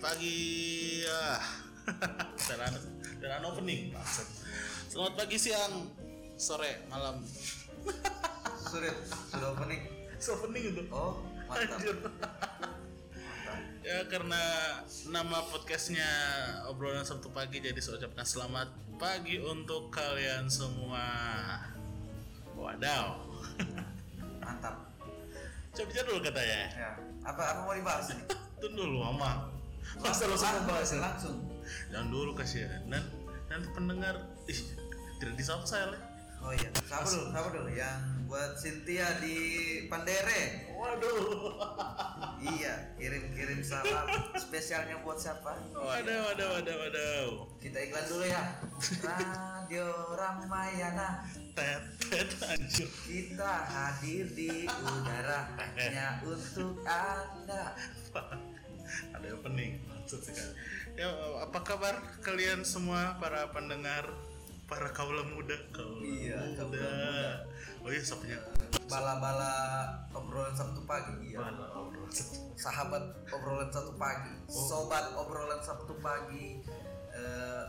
Pagi. Ah. Teran teran opening. Maksud. Selamat pagi, siang, sore, malam. Sudah, sudah opening. So opening itu. Oh, mantap. Anjir. Ya karena nama podcastnya obrolan Sabtu pagi jadi saya ucapkan selamat pagi untuk kalian semua. Wadaw. Mantap. Coba bicara dulu katanya. Ya. Apa apa mau dibahas ini? Tunggu dulu, Mama. Masa langsung Langsung, bahas ya? langsung. Jangan dulu kasihan. Dan nanti pendengar ih tidak disapa saya lah. Oh iya, sabar dulu, sabar dulu. Yang buat Cynthia di Pandere. Waduh. Iya, kirim-kirim salam spesialnya buat siapa? Waduh, waduh, waduh, waduh. Kita iklan dulu ya. Radio Ramayana. Tet, tet, anjir. Kita hadir di udara hanya untuk Anda. Ada yang pening, maksud sekali. Ya, apa kabar kalian semua para pendengar, para kaula muda, kaula Iya, muda. muda. Oh iya, sapnya. Bala-bala obrolan Sabtu pagi. Iya. Bala, obrolan satu. sahabat obrolan satu pagi, Oh. sobat obrolan Sabtu pagi, eh,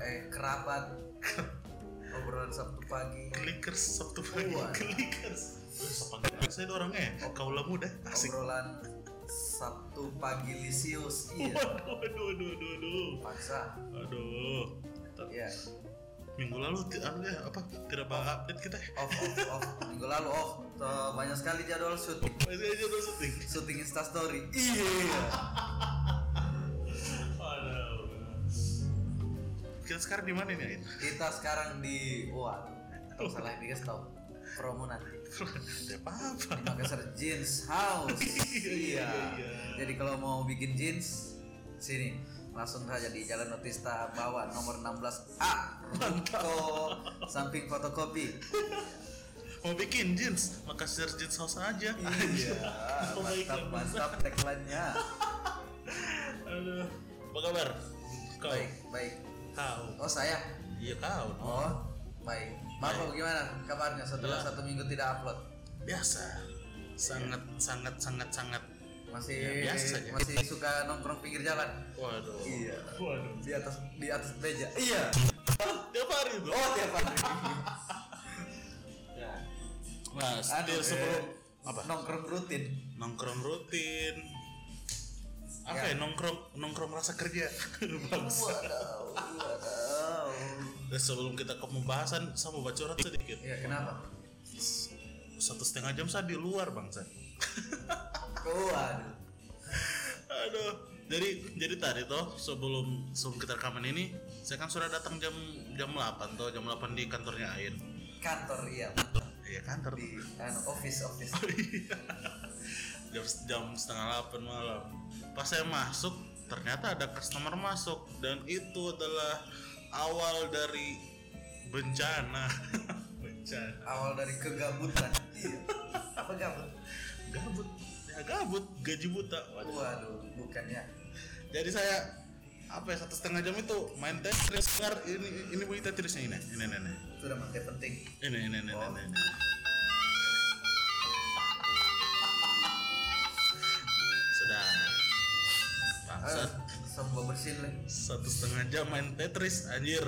eh, kerabat obrolan Sabtu pagi, Clickers Sabtu pagi, clickers. Wih, sepanjang saya orangnya, kaula muda, asik. obrolan Sabtu pagi Lisius, iya, Waduh, waduh, waduh, waduh, waduh. paksa, Aduh. Iya, Minggu lalu anu ya, apa tidak bakal update kita. ya? off off off, minggu lalu off, Tuh, banyak sekali jadwal syuting, Masih aja udah syuting. syuting Instastory, iya, Aduh. Kita sekarang di mana nih, Ain? kita sekarang di, wah, kalau salah ini guys tau, promo nanti. Ya apa-apa. di Makassar Jeans House. Iya, iya, iya. Jadi kalau mau bikin jeans sini langsung saja di Jalan Notista bawah nomor 16A. Ruko samping fotokopi. Mau bikin jeans, Makassar jeans house aja. Iya, Oh, mantap mantap tagline-nya. Aduh. Apa kabar? Kau? Baik, baik. Kau? Oh, saya. Iya kau. Oh, baik. Bapak gimana kabarnya setelah Ya. satu minggu tidak upload? Biasa. Sangat, sangat, sangat, sangat. Masih Ya, biasa saja. masih suka nongkrong pinggir jalan. Waduh. Iya. Waduh. Di atas di atas meja. Iya. Tiap hari tuh. Oh, tiap hari. Ya. Nah, still eh, sebelum apa? Nongkrong rutin. Nongkrong rutin. Apa ya, Ya. nongkrong nongkrong rasa kerja. Wadaw, wadaw. Dan sebelum kita ke pembahasan, saya mau bacorat sedikit. Ya kenapa? Satu setengah jam saya di luar bangsa. Waduh. Aduh. Jadi jadi tadi toh sebelum sebelum kita rekaman ini, saya kan sudah datang jam jam 8 toh, jam 8 di kantornya Ain. Kantor iya. Iya kantor. Di anu, office office. jam jam setengah 8 malam. Pas saya masuk, ternyata ada customer masuk dan itu adalah awal dari bencana. bencana. Awal dari kegabutan. Iya. Apa gabut? Gabut. Ya gabut, gaji buta. Waduh. Waduh, bukan ya. Jadi saya apa ya satu setengah jam itu main Tetris dengar ini ini bunyi Tetrisnya ini ini ini ini Sudah mati penting. ini ini ini, Oh. ini, ini. sudah bangsat Semua bersin lah. satu setengah jam main Tetris anjir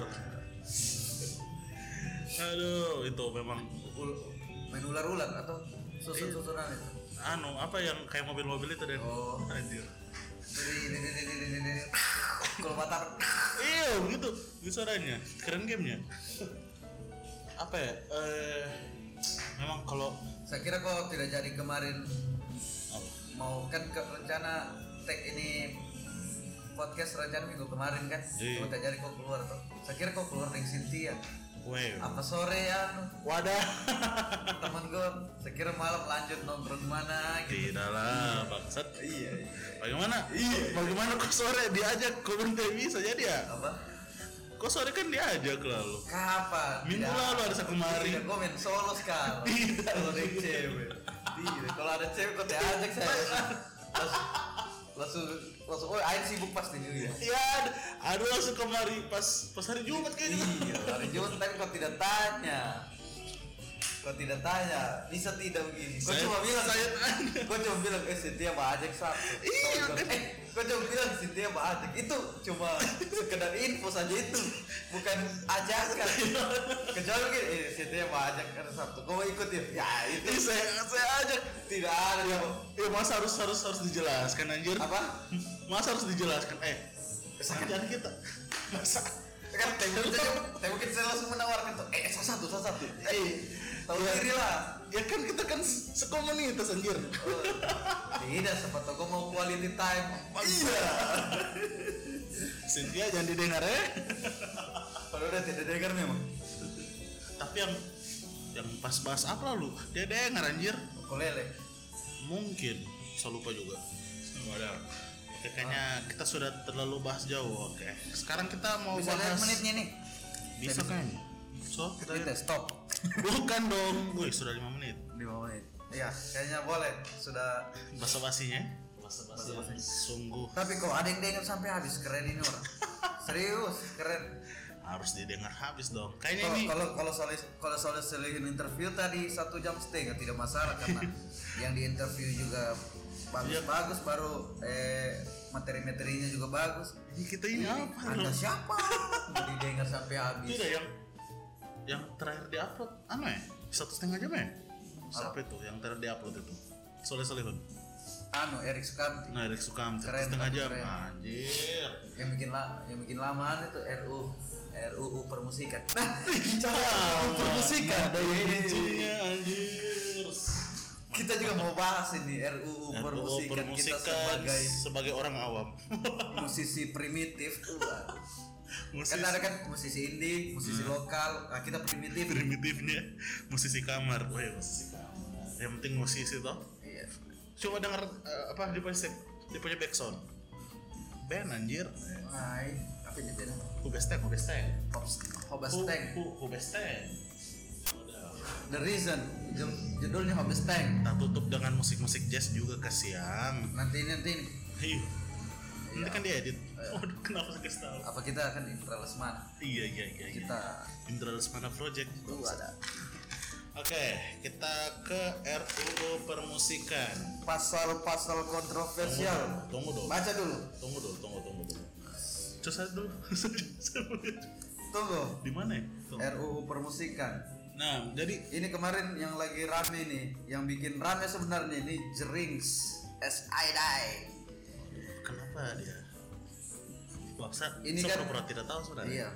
aduh itu memang Ul- Main ular-ular atau susun-susunan itu. anu apa yang kayak mobil-mobil itu deh Oh. anjir batar. iya begitu itu suaranya keren gamenya apa ya eh memang kalau Saya kira kok tidak jadi kemarin apa? mau kan ke rencana tag ini podcast rencana minggu kemarin kan Iya. cuma tak jadi kok keluar tuh saya kira kok keluar dengan Cynthia Wow. apa sore ya Wadah. teman gue saya kira malam lanjut nongkrong mana gitu Tidak lah, bangsat. iya iya Bagaimana? Bagaimana kok sore diajak kok berhenti bisa jadi ya? apa Kok sore kan diajak lalu? kapan Minggu Tidak. lalu ada kemarin. tidak gue main solo sekarang Tidak. kalau ada cewek tidak kalau ada cewek kok diajak saya langsung langsung langsung oh aing sibuk pasti nih ya? Ya, aduh langsung kemari. Pas pas hari Jumat kayaknya. iya hari Jumat tapi kok tidak tanya Kau tidak tanya, bisa tidak begini? Kau cuma bilang, saya tanya. kau cuma bilang, eh Cynthia bajak satu. Iya, Eh, kau cuma bilang Cynthia bajak. Itu cuma sekedar info saja itu, bukan ajakan. Kecuali gini, eh Cynthia bajak ada satu. Kau ikut ya? Ya itu Ih, saya saya ajak tidak ada. ya, ya masa harus harus harus dijelaskan anjir Apa? masa harus dijelaskan eh kerjaan kita masa Kan tapi tapi mungkin saya langsung menawarkan tuh, eh salah satu, salah satu. Eh, tahu Ya. diri lah. ya kan kita kan se- sekomunitas anjir Oh, tidak, siapa tahu kau mau quality time. iya Cynthia jangan didengar ya Kalau udah tidak dengar memang. tapi yang yang pas bahas apa lu dia dengar anjir lele. mungkin saya lupa juga Wadah. Oke, kayaknya kita sudah terlalu bahas jauh oke sekarang kita mau Bisa bahas menitnya nih. bisa kayaknya so kita Kita stop. bukan dong wih sudah lima menit 5 menit. Iya, kayaknya boleh. Sudah. basa basinya basa basi Basa-basi. sungguh Tapi kok ada yang dengar sampai habis keren ini orang. Serius, keren. harus didengar habis dong kayaknya Kalau ini kalau kalau soal kalau soal selihin interview tadi satu jam setengah tidak masalah karena yang di interview juga Iya. bagus-bagus baru eh materi-materinya juga bagus. ini kita ini apa Anda dong? siapa? Mau didengar sampai habis. tidak yang yang terakhir diupload anu ya satu setengah jam ya siapa itu yang terakhir diupload itu soleh solehun Anu Erik Sukamti. nah Erik Sukamti Keren, setengah jam keren. anjir yang bikin la yang bikin lamaan itu RU RUU permusikan. Nah, bicara permusikan. ada yang anjir Kita juga mau bahas ini RUU RUU permusikan, kita permusikan sebagai sebagai orang awam musisi primitif. Musisi Kan ada kan musisi indie, musisi lokal. Nah, kita primitif. primitifnya musisi kamar wah musisi kamar yang penting musisi toh Iya. coba denger eh, apa dia punya dia punya backsound band anjir Hai, apa ini beda? Hubesteng, Hubesteng. Hobas Tank. Hubesteng. The Reason. Judul- Judulnya Hobas Tank. Kita tutup dengan musik-musik jazz juga kasihan. Nanti nanti ini. Iya. Nanti Iya. kan diedit. Waduh, kenapa saya kasih tahu? apa kita akan Indra Lesmana? Iya, iya, iya. iya. Kita Indra Lesmana Project. itu ada Oke, kita ke RUU permusikan. pasal-pasal kontroversial. Tunggu dulu. Baca dulu. Tunggu dulu, tunggu, tunggu, tunggu. Saya dulu. Tunggu. Di mana ya? Tunggu. RUU permusikan. Nah, jadi Ini kemarin yang lagi rame nih, yang bikin rame sebenarnya ini Jerings S I Die. kenapa dia? Baksa, Ini saya kan- pura-pura tidak tahu saudara. Iya.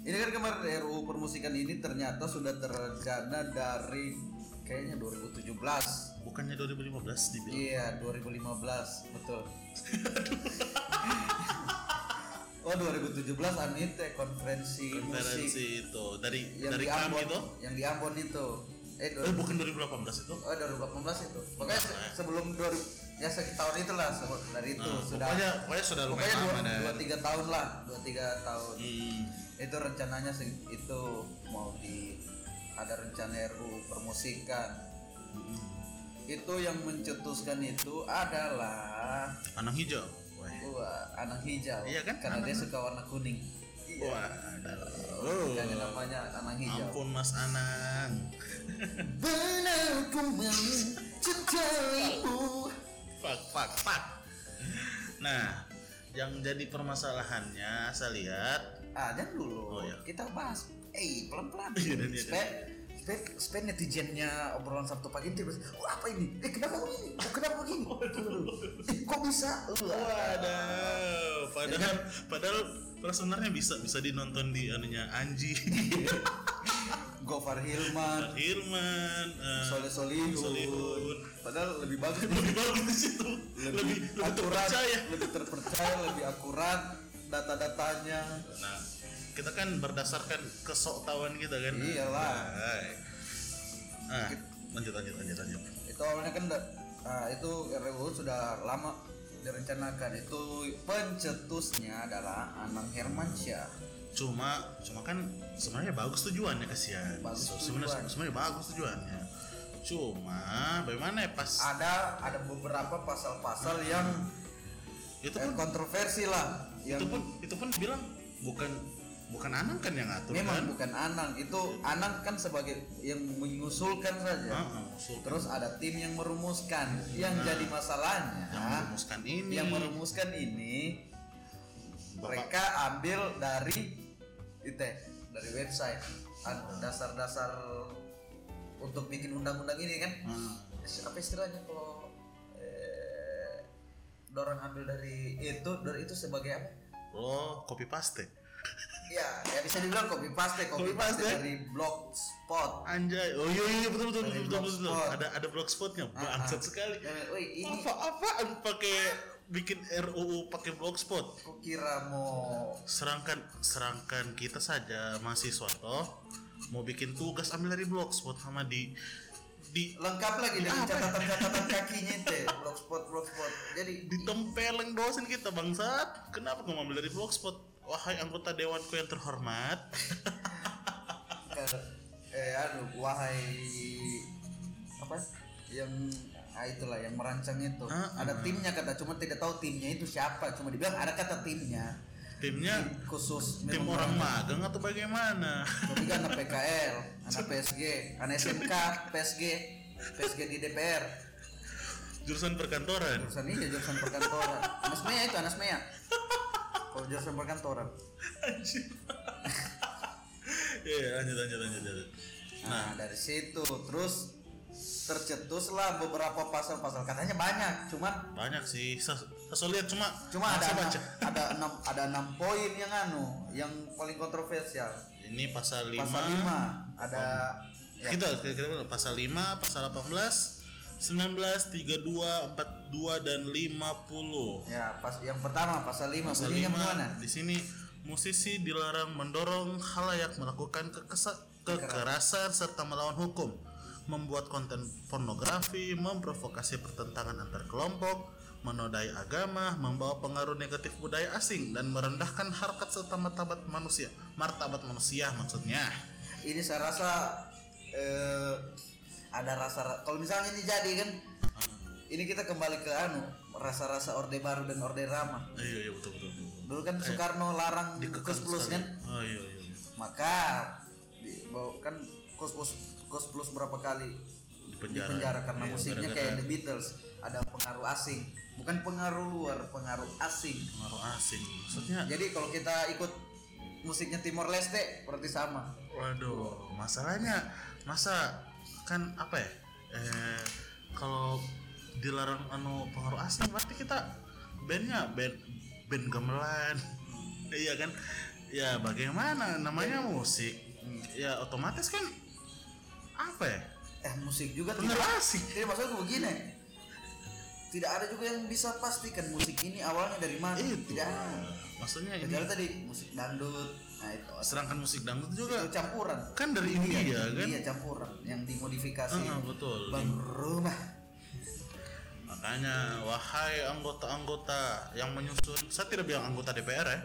Ini kan kemarin RUU permusikan ini ternyata sudah terencana dari kayaknya 2017. Bukannya 2015 dibilang? Iya, 2015, betul. oh, 2017 Anite konferensi, musik. konferensi itu dari yang dari di kami Ambon, itu? yang di Ambon itu. Eh, eh bukan 2018 itu? Oh 2018 itu. Pokoknya se- sebelum 2000 ya sekitar tahun itulah se- dari itu Nah, sudah pokoknya pokoknya sudah pokoknya lumayan dua, dua tiga tahun lah dua tiga tahun. Hmm, itu rencananya itu mau di ada rencana RU permusikan. Hmm. itu yang mencetuskan itu adalah anang hijau Wah, wah, anak hijau Iya kan? karena dia Anang- suka warna kuning wah ada oh. Makanya namanya anak hijau ampun mas anang benar ku mencintaimu fuck fuck fuck nah yang jadi permasalahannya saya lihat Ah, jangan dulu. Oh, iya. Kita bahas. Eh, pelan-pelan. Iya, dan iya, supaya, supaya netizennya obrolan Sabtu pagi itu wah apa ini? Eh, kenapa begini? Oh, kenapa begini? Bisa? Waduh padahal padahal padahal sebenarnya bisa bisa dinonton di anunya Anji Gofar Hilman, Hilman eh, Soleh Solihun. Solihun. Padahal lebih bagus lebih bagus di situ lebih lebih akurat, terpercaya lebih terpercaya, lebih akurat data-datanya. nah kita kan berdasarkan kesoktahuan kita kan Iyalah. Hai. nah lanjut lanjut lanjut lanjut Itu awalnya kan da- ah, itu RUU sudah lama direncanakan. Itu pencetusnya adalah Anang Hermansyah. cuma cuma kan sebenarnya bagus tujuannya kasihan Bagus sebenarnya tujuan. sebenarnya bagus tujuannya cuma bagaimana ya pas ada ada beberapa pasal-pasal yang itu eh, pun kontroversi lah yang itu pun itu pun bilang bukan bukan Anang kan yang ngatur memang kan? bukan Anang. Itu Anang kan sebagai yang mengusulkan saja. Usul terus ada tim yang merumuskan. Yang jadi masalahnya yang merumuskan ini. yang merumuskan ini mereka ambil dari itu dari website. An- dasar-dasar untuk bikin undang-undang ini kan? Hmm. apa istilahnya kalau eh, dorang ambil dari itu dari itu sebagai apa? Oh copy paste ya ya bisa dibilang copy paste copy Copy paste dari blogspot anjay. Oh iya iya betul betul betul betul, betul, ada ada blogspotnya bangsat sekali. Dan, woi ini apa apaan pakai bikin RUU pakai blogspot kok kira mau serangkan serangkan kita saja mahasiswa toh. Mau bikin tugas ambil dari blogspot sama di di lengkap lagi dengan catatan-catatan kakinya itu blogspot blogspot jadi ditempeleng dosen kita bangsat. Kenapa kamu ambil dari blogspot wahai anggota dewanku yang terhormat. Eh anu wahai apa? Yang ah, itulah yang merancang itu Ah, ada timnya kata cuma tidak tahu timnya itu siapa. Cuma dibilang ada kata timnya. Timnya tim khusus tim orang magang atau bagaimana? Tapi kan anak PKL anak PSG anak SMK PSG PSG di DPR jurusan perkantoran. Jurusan ini jurusan perkantoran. Anak SMEA itu anak SMEA kalau jurusan perkantoran Anjir. Iya, lanjut lanjut lanjut lanjut. Nah, dari situ terus tercetuslah beberapa pasal-pasal katanya banyak, cuman Banyak sih. Saya lihat cuma cuma ada saya enam, baca. ada enam ada enam poin yang anu yang paling kontroversial. Ini pasal 5. Pasal 5 ada ya, Kita kita, kita pasal 5, pasal 18, 19, 32, 42 dan 50. ya pas yang pertama pasal 5 Pasal bunyinya 5 bagaimana? di sini musisi dilarang mendorong halayak melakukan kekesa- kekerasan serta melawan hukum, membuat konten pornografi, memprovokasi pertentangan antar kelompok, menodai agama, membawa pengaruh negatif budaya asing dan merendahkan harkat serta martabat manusia. Martabat manusia maksudnya. Ini saya rasa eh, ada rasa kalau misalnya ini jadi kan ini kita kembali ke anu rasa-rasa orde baru dan orde lama. Iya iya betul betul. betul. Dulu kan Soekarno larang Dikekang kus plus kan? Oh iya iya. iya. maka di, kan kos plus kos plus berapa kali Di di penjara. penjara karena Iya, musiknya gara-gara kayak The Beatles ada pengaruh asing bukan pengaruh luar pengaruh asing pengaruh asing. Maksudnya jadi kalau kita ikut musiknya Timor Leste berarti sama Waduh, masalahnya masa kan apa ya? Eh kalau dilarang anu pengaruh asing berarti kita bandnya band band gamelan. iya kan? Ya bagaimana namanya musik? Ya otomatis kan apa ya? eh musik juga Pengaruh asing. jadi maksudku begini tidak ada juga yang bisa pastikan musik ini awalnya dari mana Itu. tidak ada Maksudnya ini kecuali tadi musik dangdut nah itu serangkan musik dangdut itu juga campuran kan dari India kan? iya campuran yang dimodifikasi Ah, betul. bang rumah Makanya wahai anggota-anggota yang menyusun, saya tidak bilang anggota DPR ya.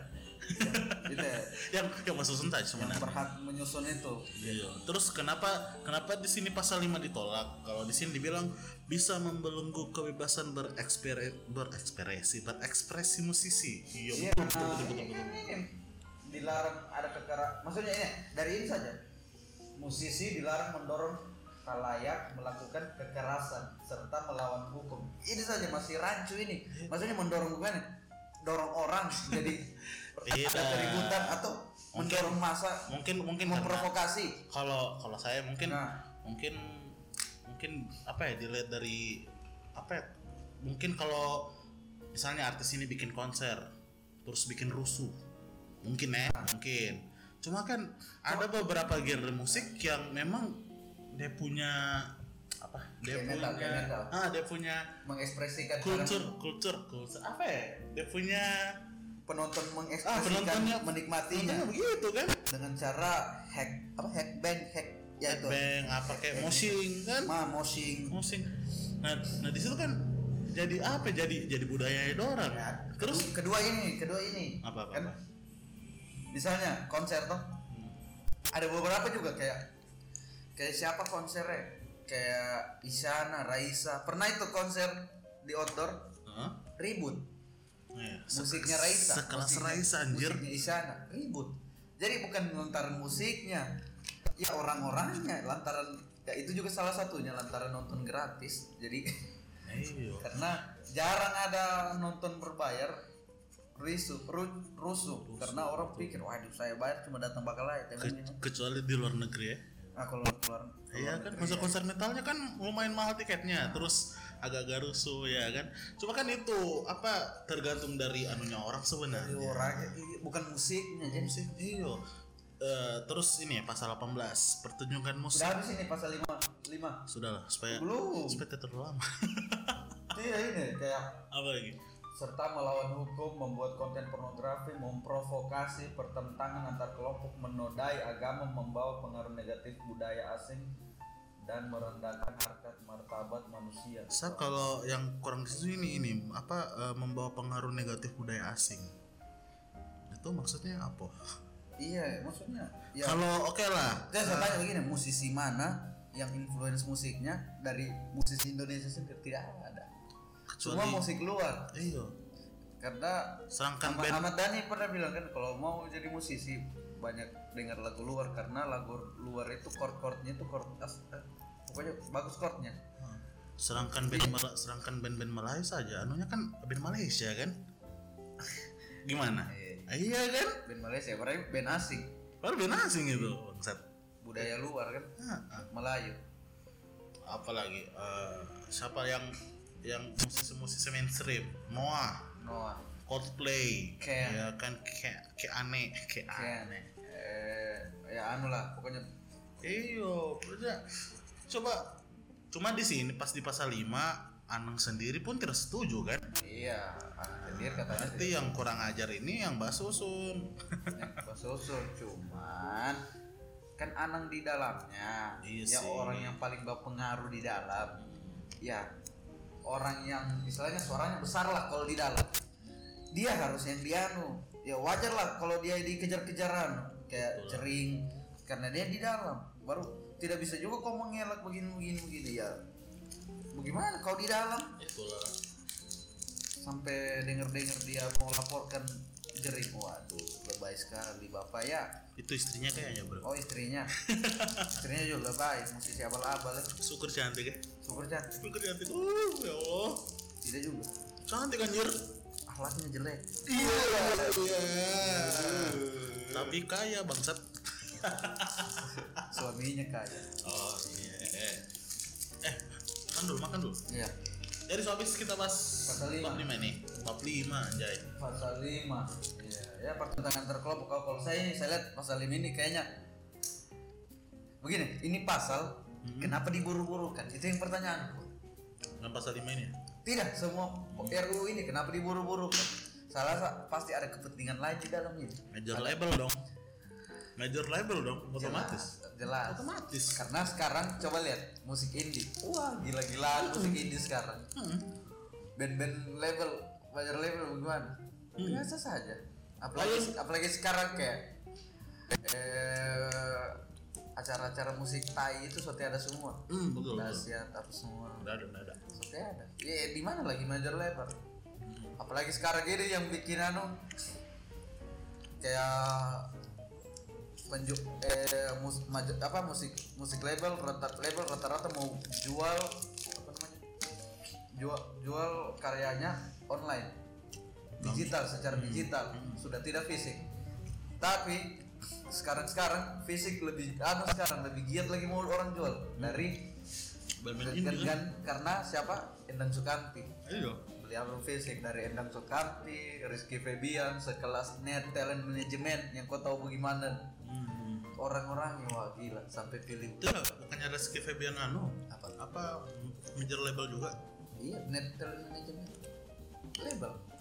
gitu ya yang yang menyusun saja yang sebenarnya. berhak menyusun itu Iya. Terus kenapa kenapa di sini pasal 5 ditolak? Kalau di sini dibilang bisa membelenggu kebebasan berekspre, berekspresi, berekspresi musisi. Iya, iya betul, betul, betul, betul, ini, betul. ini, ini dilarang ada kekerasan maksudnya ini dari ini saja musisi dilarang mendorong halayak melakukan kekerasan serta melawan hukum. Ini saja masih rancu ini. Maksudnya mendorong bukan dorong orang jadi Tidak. ada keributan atau mendorong masa Mungkin mungkin memprovokasi. kalau kalau saya mungkin Nah. mungkin mungkin apa ya dilihat dari apa ya mungkin kalau misalnya artis ini bikin konser terus bikin rusuh mungkin ya mungkin. Cuma kan ada beberapa genre musik yang memang dia punya apa? dia punya metal. ah dia punya mengekspresikan kultur kultur kultur apa ya? Dia punya penonton ah mengekspresikan penontonnya menikmatinya. penontonnya begitu kan? Dengan cara hack apa hack bang hack ya itu. Bang apa kayak moshing kan? Ma moshing. Musing nah nah di situ kan jadi apa? Jadi jadi budaya orang Ya, terus? kedua ini kedua ini. Apa apa, kan apa? misalnya konser toh. Ada beberapa juga kayak kayak siapa konsernya? Kayak Isyana Raisa. Pernah itu konser di outdoor? Hah? ribut. Ya, musiknya Raisa. sekelas musiknya- Raisa anjir. musiknya Isyana. Ribut. Jadi bukan lantaran musiknya ya orang-orangnya. Lantaran ya itu juga salah satunya lantaran nonton gratis. Jadi iya. karena jarang ada nonton berbayar risu ru- rusuh. Karena orang pikir waduh saya bayar cuma datang bakal aja. Ke- kecuali di luar negeri ya ah kalau keluar Iya kan konser-konser metalnya kan lumayan mahal tiketnya terus agak-agak rusuh ya kan? Cuma kan itu apa tergantung dari anunya orang sebenarnya. Iya, bukan musiknya jadi musik iya Eh, terus ini ya pasal 18 pertunjukan musik. Sudah habis ini pasal 5 5 sudahlah supaya belum. supaya terlalu lama. Iya ini kayak apa lagi serta melawan hukum, membuat konten pornografi, memprovokasi pertentangan antar kelompok, menodai agama, membawa pengaruh negatif budaya asing, dan merendahkan harkat martabat manusia. Sa kalau yang kurang di situ ini ini apa eh, membawa pengaruh negatif budaya asing itu maksudnya apa Iya, maksudnya. Ya, kalau oke lah saya saya tanya begini, musisi mana yang influence musiknya dari musisi Indonesia sendiri tidak ada. Semua kecuali musik luar. iya. Karena sedangkan Ahmad, band. Ahmad Dhani pernah bilang kan kalau mau jadi musisi banyak dengar lagu luar karena lagu luar itu chord-chordnya itu chord as- eh, pokoknya bagus chordnya. sedangkan band Mala- sedangkan band-band Malaysia saja. Anunya kan band Malaysia kan? Gimana? Eh, iya kan? Band Malaysia, berarti band asing, baru band asing itu bangsat. Budaya luar kan, Ah, ah. Melayu. apalagi eh, siapa yang yang musisi-musisi mainstream. Noah. Noah, Coldplay. Ken. ya kan kayak kayak aneh kayak Ken, aneh eh, ya anu lah, pokoknya. Iyo udah coba cuma di sini pas di pasal 5 Anang sendiri pun tidak setuju kan? Iya, anak sendiri katanya Berarti yang kurang ajar ini yang basusun yang susul cuman kan Anang di dalamnya. Iya ya sih. orang yang paling berpengaruh di dalam. Ya orang yang istilahnya suaranya besar lah kalau di dalam. Dia harus yang dianu ya wajar lah kalau dia dikejar-kejaran kayak cering karena dia di dalam. Baru tidak bisa juga kau mengelak begini begini begini. Ya bagaimana kau di dalam? Itulah. Sampai denger-denger dia mau laporkan jering. Waduh lebay sekali bapak ya itu istrinya kayaknya bro. Oh istrinya. Istrinya juga lebay musisi abal-abal syukur cantik ya? Super cantik. Syukur cantik. Uh ya Allah. Tidak juga. Cantik anjir. Akhlaknya jelek. Iya iya. Tapi kaya bangsat. Suaminya kaya. Oh iya. Eh makan dulu makan dulu. Iya. Jadi so habis kita bahas Pasal lima. top 5 nih top 5 anjay. Pasal 5 iya ya pertentangan antar kelompok kalau kalau saya ini saya lihat pasal 5 ini kayaknya begini ini pasal kenapa diburu-burukan? Itu yang pertanyaan. Yang pasal 5 ini ya? tidak semua RUU ini kenapa diburu-burukan? Salah sa- pasti ada kepentingan lain di dalamnya. Major label dong. Major label dong otomatis. Jelas otomatis. Karena sekarang coba lihat musik indie. Wah gila-gilaan musik indie sekarang. Hmm. band-band label major label bagaimana biasa saja apalagi apalagi sekarang kayak eh, acara-acara musik Thai itu seperti ada semua. Hmm, betul, betul. dahsyat apa semua. Ada, ada. seperti ada. Ya di mana lagi major label apalagi sekarang ini yang bikin anu kayak penju eh mus, maj- apa musik musik label rata label rata-rata mau jual apa namanya? Jual jual karyanya online digital secara digital. Sudah tidak fisik. Tapi sekarang sekarang fisik lebih anu sekarang? Lebih giat lagi mau orang jual. Dari indie kan? kan? karena siapa? Endang Sukamti. Iya. beli album fisik dari Endang Sukamti Rizky Febian sekelas net talent management yang kau tahu bagaimana? Hmm. orang-orangnya wah gila sampai pilih. Itu lah, bukannya Rizky Febian anu. Apa? Apa major label juga? iya net talent management. Label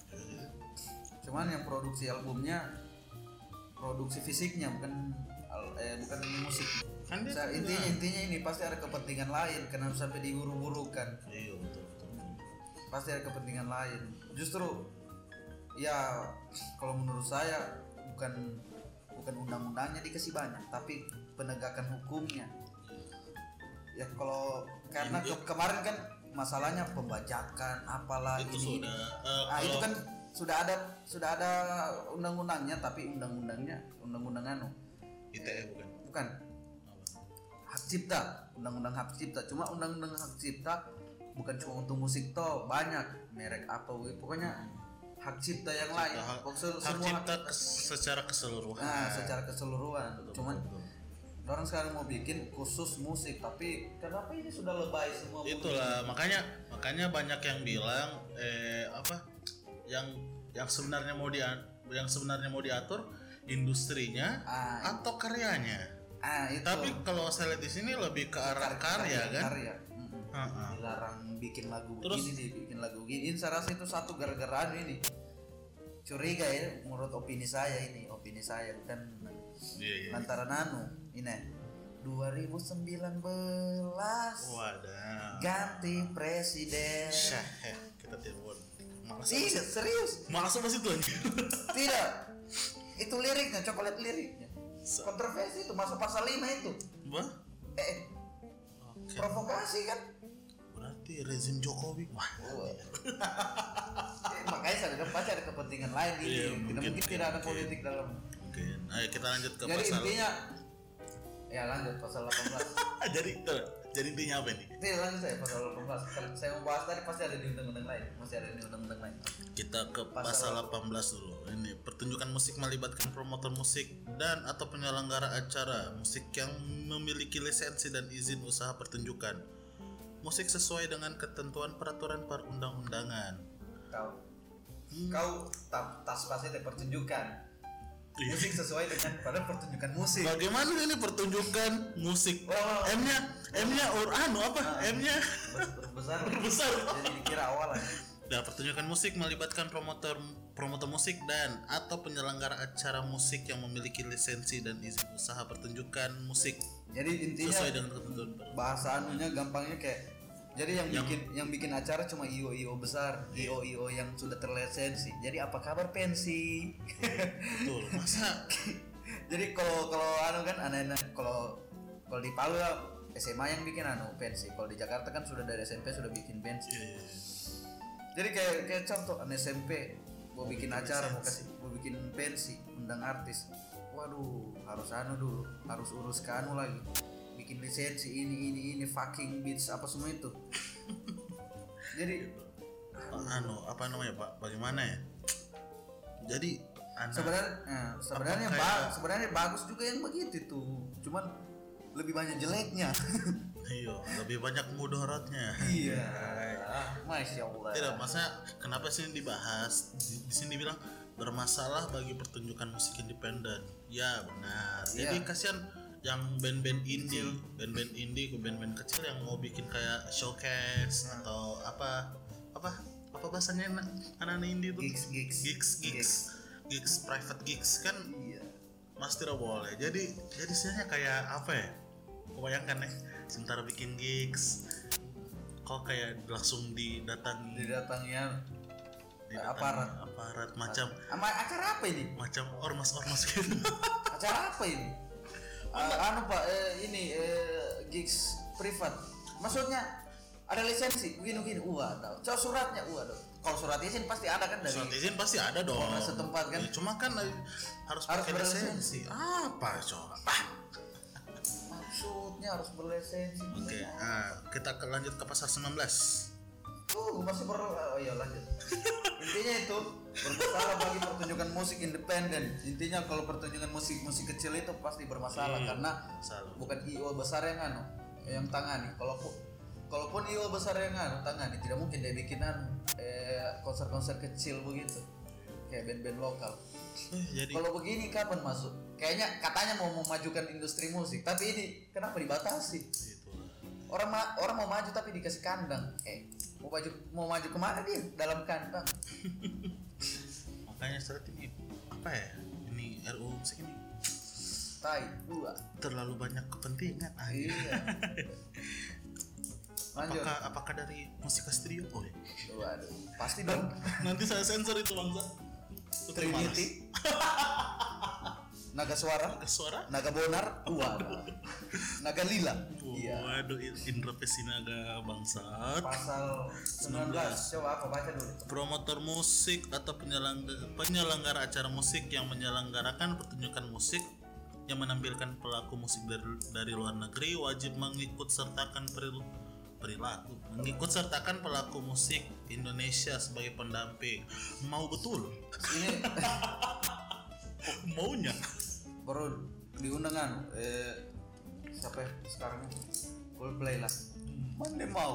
cuman yang produksi albumnya produksi fisiknya bukan eh bukan musik Kan dia intinya intinya ini pasti ada kepentingan lain kenapa sampai diburu-burukan Iya betul betul. pasti ada kepentingan lain justru ya kalau menurut saya bukan bukan undang-undangnya dikasih banyak tapi penegakan hukumnya ya kalau karena ke- kemarin kan masalahnya pembajakan apalah Itu ini, ini. sudah. eh, ah itu kan sudah ada sudah ada undang-undangnya tapi undang-undangnya undang-undang anu? ITE bukan? bukan. Hak cipta undang-undang hak cipta. Cuma undang-undang hak cipta bukan cuma untuk musik toh banyak. Merek apa we. pokoknya hak cipta yang lain. Hak, Pokoknya hak semua cipta kes- secara keseluruhan. Nah secara keseluruhan. Cuman orang sekarang mau bikin khusus musik tapi kenapa ini sudah lebay semua itulah makanya makanya banyak yang bilang eh apa yang yang sebenarnya mau dia yang sebenarnya mau diatur industrinya ah, atau karyanya? Ah itu. Tapi kalau saya lihat di sini lebih ke arah karya kan? karya. Mm-mm. Ha-ha. dilarang bikin lagu Terus- begini nih bikin lagu begini ini saya rasa itu satu gara-gara ini. Curiga ya menurut opini saya ini opini saya bukan iya iya lantaran anu ini. 2019 wadah. Ganti presiden. Syah, eh, kita telepon malas apa tidak serius. Malas apa sih tuh anjir? tidak. Itu liriknya coba lihat liriknya. Sa- kontroversi itu masuk pasal 5 itu. Wah, eh oke. provokasi kan? Berarti rezim Jokowi. Wah. Eh, makanya saya bilang pasti ada kepentingan lain ini Iya, tidak mungkin, mungkin tidak ada mungkin. politik dalam mungkin. Ayo kita lanjut ke jadi pasal intinya ya lanjut pasal 18 jadi tuh, jadi intinya apa nih Ini lanjut saya pasal 18 kalau saya mau bahas tadi pasti ada di undang-undang lain. Masih ada di undang-undang lain. Kita ke pasal 18 dulu. Ini pertunjukan musik melibatkan promotor musik dan atau penyelenggara acara musik yang memiliki lisensi dan izin usaha pertunjukan. Musik sesuai dengan ketentuan peraturan perundang-undangan. Kau kau tak tas pasti ada pertunjukan. Musik sesuai dengan pada pertunjukan musik. Bagaimana ini pertunjukan musik? Wah, wah. M-nya M-nya ur anu apa? M-nya? Ber- besar. Besar. Jadi dikira awal aja. Nah, pertunjukan musik melibatkan promotor promotor musik dan atau penyelenggara acara musik yang memiliki lisensi dan izin usaha pertunjukan musik. Jadi intinya sesuai dengan ketentuan bahasa anunya gampangnya kayak jadi yang, bikin yang bikin acara cuma io io besar. Io io yang sudah terlisensi. Jadi apa kabar pensi? Betul. Masa? Jadi kalau kalau anu kan anak-anak kalau kalau di Palu SMA yang bikin anu pensi. Kalau di Jakarta kan sudah dari SMP sudah bikin pensi. Eh, jadi kayak kayak contoh anak SMP mau bikin acara mau kasih mau bikin pensi undang artis. Waduh harus anu dulu harus urus ke anu lagi bikin lisensi ini ini ini fucking beats apa semua itu. Jadi anu apa namanya pak? Bagaimana ya? Jadi anak sebenarnya eh, sebenarnya ba- sebenarnya bagus juga yang begitu tuh cuman lebih banyak jeleknya. Iya lebih banyak mudaratnya iya. Masya allah. Tidak masa kenapa sih dibahas? Di, di sini bilang bermasalah bagi pertunjukan musik independen. Ya benar. Jadi Iya. kasihan yang band-band indie band-band indie ke band-band kecil yang mau bikin kayak showcase Nah. atau apa apa apa bahasanya anak- anak-anak indie itu gigs gigs. Gigs gigs. Gigs. Private gigs kan iya. mas tidak boleh jadi jadi sebenarnya kayak apa ya? Bayangkan ya sementara bikin gigs kok kayak langsung didatangi didatangnya aparat. aparat macam acara apa ini? macam ormas ormas gitu. Acara apa ini Ah, anu pak eh, ini eh, gigs privat. Maksudnya ada lisensi? Begini begini. Wah ada Coba suratnya wah ada kalau surat izin pasti ada kan dari surat izin pasti ada dong. Polres setempat kan? Ya, cuma kan eh, harus, Harus pakai berlisensi. lisensi. Apa coba? Maksudnya harus berlisensi. Oke nah, kita ke lanjut ke pasal 19 Uh, masih perlu oh iya lanjut. Intinya itu bermasalah bagi pertunjukan musik independen. Intinya kalau pertunjukan musik musik kecil itu pasti bermasalah Iya, karena salah bukan IO besar yang anu yang tangani. Kalau kalaupun IO besar yang anu tangani tidak mungkin dia bikin anu eh, konser-konser kecil begitu kayak band-band lokal. Eh, jadi Kalau begini kapan masuk? Kayaknya katanya mau memajukan industri musik, tapi ini kenapa dibatasi? itu orang ma- orang mau maju tapi dikasih kandang eh mau maju mau maju ke mana dia dalam kandang makanya saat ini apa ya? Ini RUU musik ini tai dua terlalu banyak kepentingan ah, iya. Lanjut. Apakah apakah dari musik studio? Oh, iya. dua aduh pasti dong. Nanti saya sensor itu bangsa Trinity. naga suara. Ke suara? Naga bonar. Dua naga lila Iya. Waduh, Indra Pesinaga bangsat. Pasal 19. Coba apa baca dulu. Promotor musik atau penyelenggara, penyelenggara acara musik yang menyelenggarakan pertunjukan musik yang menampilkan pelaku musik dari, dari luar negeri wajib mengikut sertakan peril- perilaku mengikut sertakan pelaku musik Indonesia sebagai pendamping mau betul Ini maunya baru diundangan eh siapa ya sekarang Coldplay lah. Mana mau?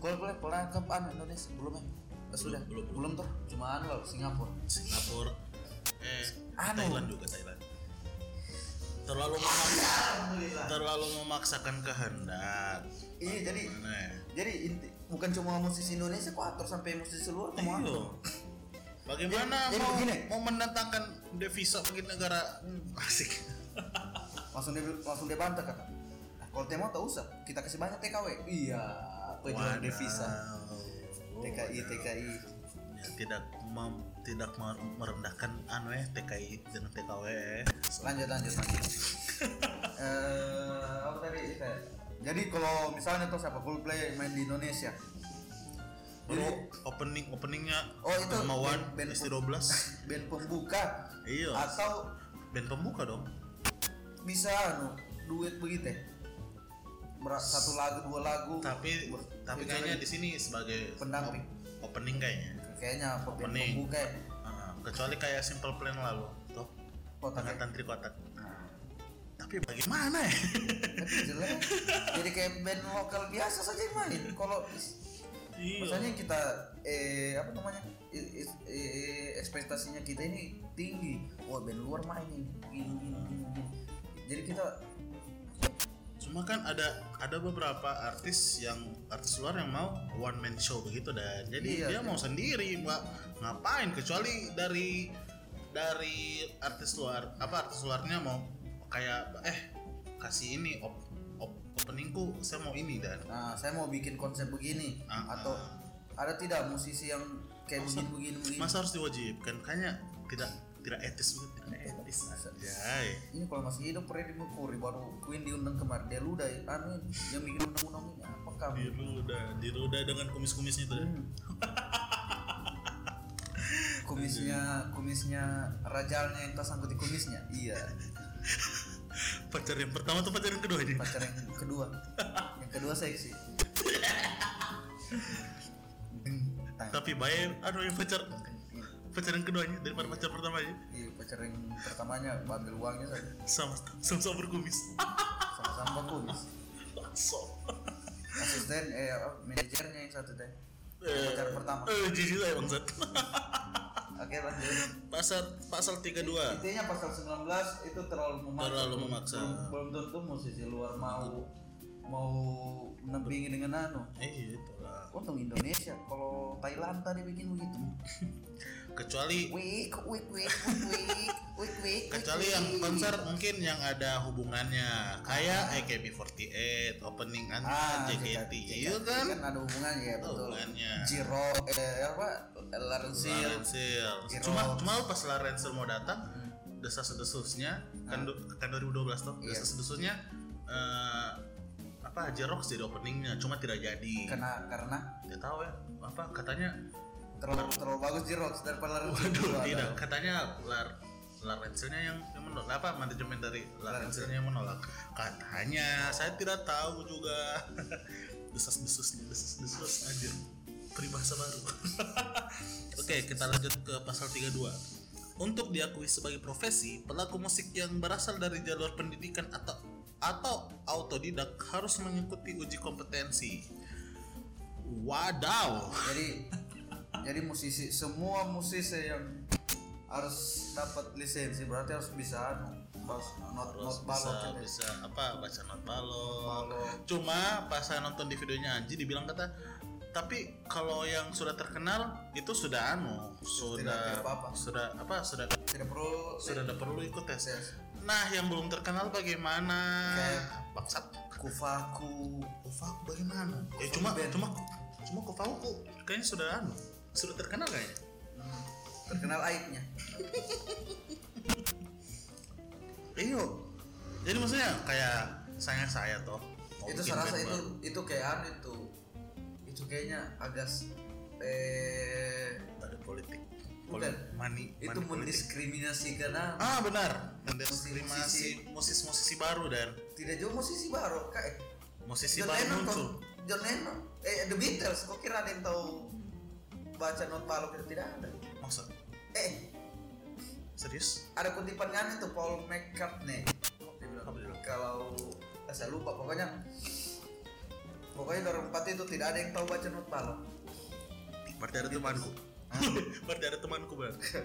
Coldplay pernah ke anu Indonesia belum ya? Eh, sudah belum, belum tuh cuma anu loh Singapura. Singapura eh Anu. Thailand juga Thailand terlalu memaksa, terlalu memaksakan kehendak Iya jadi ya? jadi inti bukan cuma musisi Indonesia kok atur sampai musisi luar mau Iya. atur. Bagaimana Jadi- jadi mau, begini. mau mendatangkan devisa bagi negara asik? Langsung dia langsung dia bantah kata. Nah, kalau mau tak usah, kita kasih banyak TKW. Iya, penjualan devisa. TKI TKI. Ya, tidak mem- tidak mer- merendahkan anu ya TKI dengan TKW. ya. Lanjut lanjut lanjut. eh apa tadi? Jadi kalau misalnya tuh siapa Coldplay main di Indonesia. Baru opening openingnya Oh, itu Dermawan band- band- ST12. band pembuka iya. atau Band pembuka dong. Bisa anu duet begitu ya? Satu lagu dua lagu Tapi ber- tapi kayaknya di sini sebagai pendamping op- opening kayaknya. kayaknya Opening. pembuka ya Ah, kecuali kayak Simple Plan lalu, tuh. kotak ya? Angkatan Trikotak. Nah, Tapi bagaimana ya? tapi jelek jadi kayak band lokal biasa saja yang main kalau Iya. Maksudnya kita eh apa namanya i- i- ekspektasinya kita ini tinggi. Wah band luar main nih gini gini gini. Jadi kita Cuma kan ada ada beberapa artis yang artis luar yang mau one man show begitu dan. Jadi Iya, dia iya. mau sendiri mbak. Ngapain? Kecuali dari dari artis luar apa artis luarnya mau kayak eh kasih ini op, op, openingku saya mau ini dan. Nah saya mau bikin konsep begini. Ah, atau ada tidak musisi yang kayak Masa- begini begini. masa harus diwajibkan? Kayaknya tidak tidak etis begitu tidak etis Anjay. Ini kalau masih hidup Freddie Mercury baru Queen diundang kemarin. Dia luda anu yang bikin undang-undang ini. Apa kamu? diruda diruda dengan kumis-kumisnya itu dan Hmm. kumisnya kumisnya rajalnya yang tersangkut di kumisnya? Iya. Pacar yang pertama atau pacar yang kedua ini? Pacar yang kedua. Yang kedua seksi. Tapi bayar aduh yang pacar pacar yang keduanya daripada pacar pertamanya. Iya pacar yang pertamanya ambil uangnya saja sama sama, sama berkumis. Sama-sama kumis langsung. Asisten eh apa, manajernya yang satu teh pacar pertama. eh jijik saya bangsat oke lanjut pasal pasal 32 intinya pasal 19 itu terlalu memaksa. Terlalu memaksa. belum, belum tentu musisi luar mau mau menempingi dengan anu. Eh itulah. Untung Indonesia. Kalau Thailand tadi bikin begitu kecuali wik wik wik wik wik wik kecuali yang konser mungkin yang ada hubungannya. Kayak AKB48 opening ah JKT iya kan? kan ada hubungannya ya betul. Hubungannya. Jiro eh apa? Larensil Larensil cuma cuma pas Larensil mau datang desas desusnya kan du- kan 2012 tuh Iya. desas desusnya eh, apa Jerox jadi openingnya cuma tidak jadi. Karena karena? Tidak tahu ya apa katanya terlalu terlalu bagus Jiro daripada Larensil waduh dulu ada. tidak katanya lar Larensilnya yang, yang menolak. Apa manajemen dari Larensilnya yang menolak? Katanya saya tidak tahu juga. Desas desus desas desus anjir. Peribahasa baru. Oke kita lanjut ke pasal 32 untuk diakui sebagai profesi pelaku musik yang berasal dari jalur pendidikan atau atau autodidak harus mengikuti uji kompetensi. Wadaw. Jadi jadi musisi semua musisi yang harus dapat lisensi berarti harus bisa anu bas not not bisa balok gitu. bisa apa baca not balok Balok. cuma pas saya nonton di videonya Anji dibilang kata tapi kalau yang sudah terkenal itu sudah anu sudah tidak apa-apa. sudah apa sudah tidak perlu sudah tidak perlu ikut tes tes nah yang belum terkenal bagaimana Kayak- bangsat kufaku Kofaku bagaimana eh Kofaku cuma band. cuma cuma Kofaku kayaknya sudah anu sudah terkenal kayaknya hmm, terkenal aibnya. Iyo jadi maksudnya kayak saya saya toh itu saya rasa itu baru. itu kayak anu itu. Itu kayaknya agak eh ada politik. Bukan. Poli- money, itu mendiskriminasikan anu. ah benar. Musisi- mendiskriminasi musisi-musisi baru dan. Tidak jauh musisi baru kayak musisi John baru Lennon muncul. John Lennon. Eh The Beatles. Kok kira ada yang tahu baca not balok itu tidak ada. Maksud? Eh. Serius? Ada kutipan kan itu Paul McCartney. Kalau eh, saya lupa pokoknya. Pokoknya dari empat itu tidak ada yang tahu baca not balok berarti ada temanku. Berarti ada temanku berarti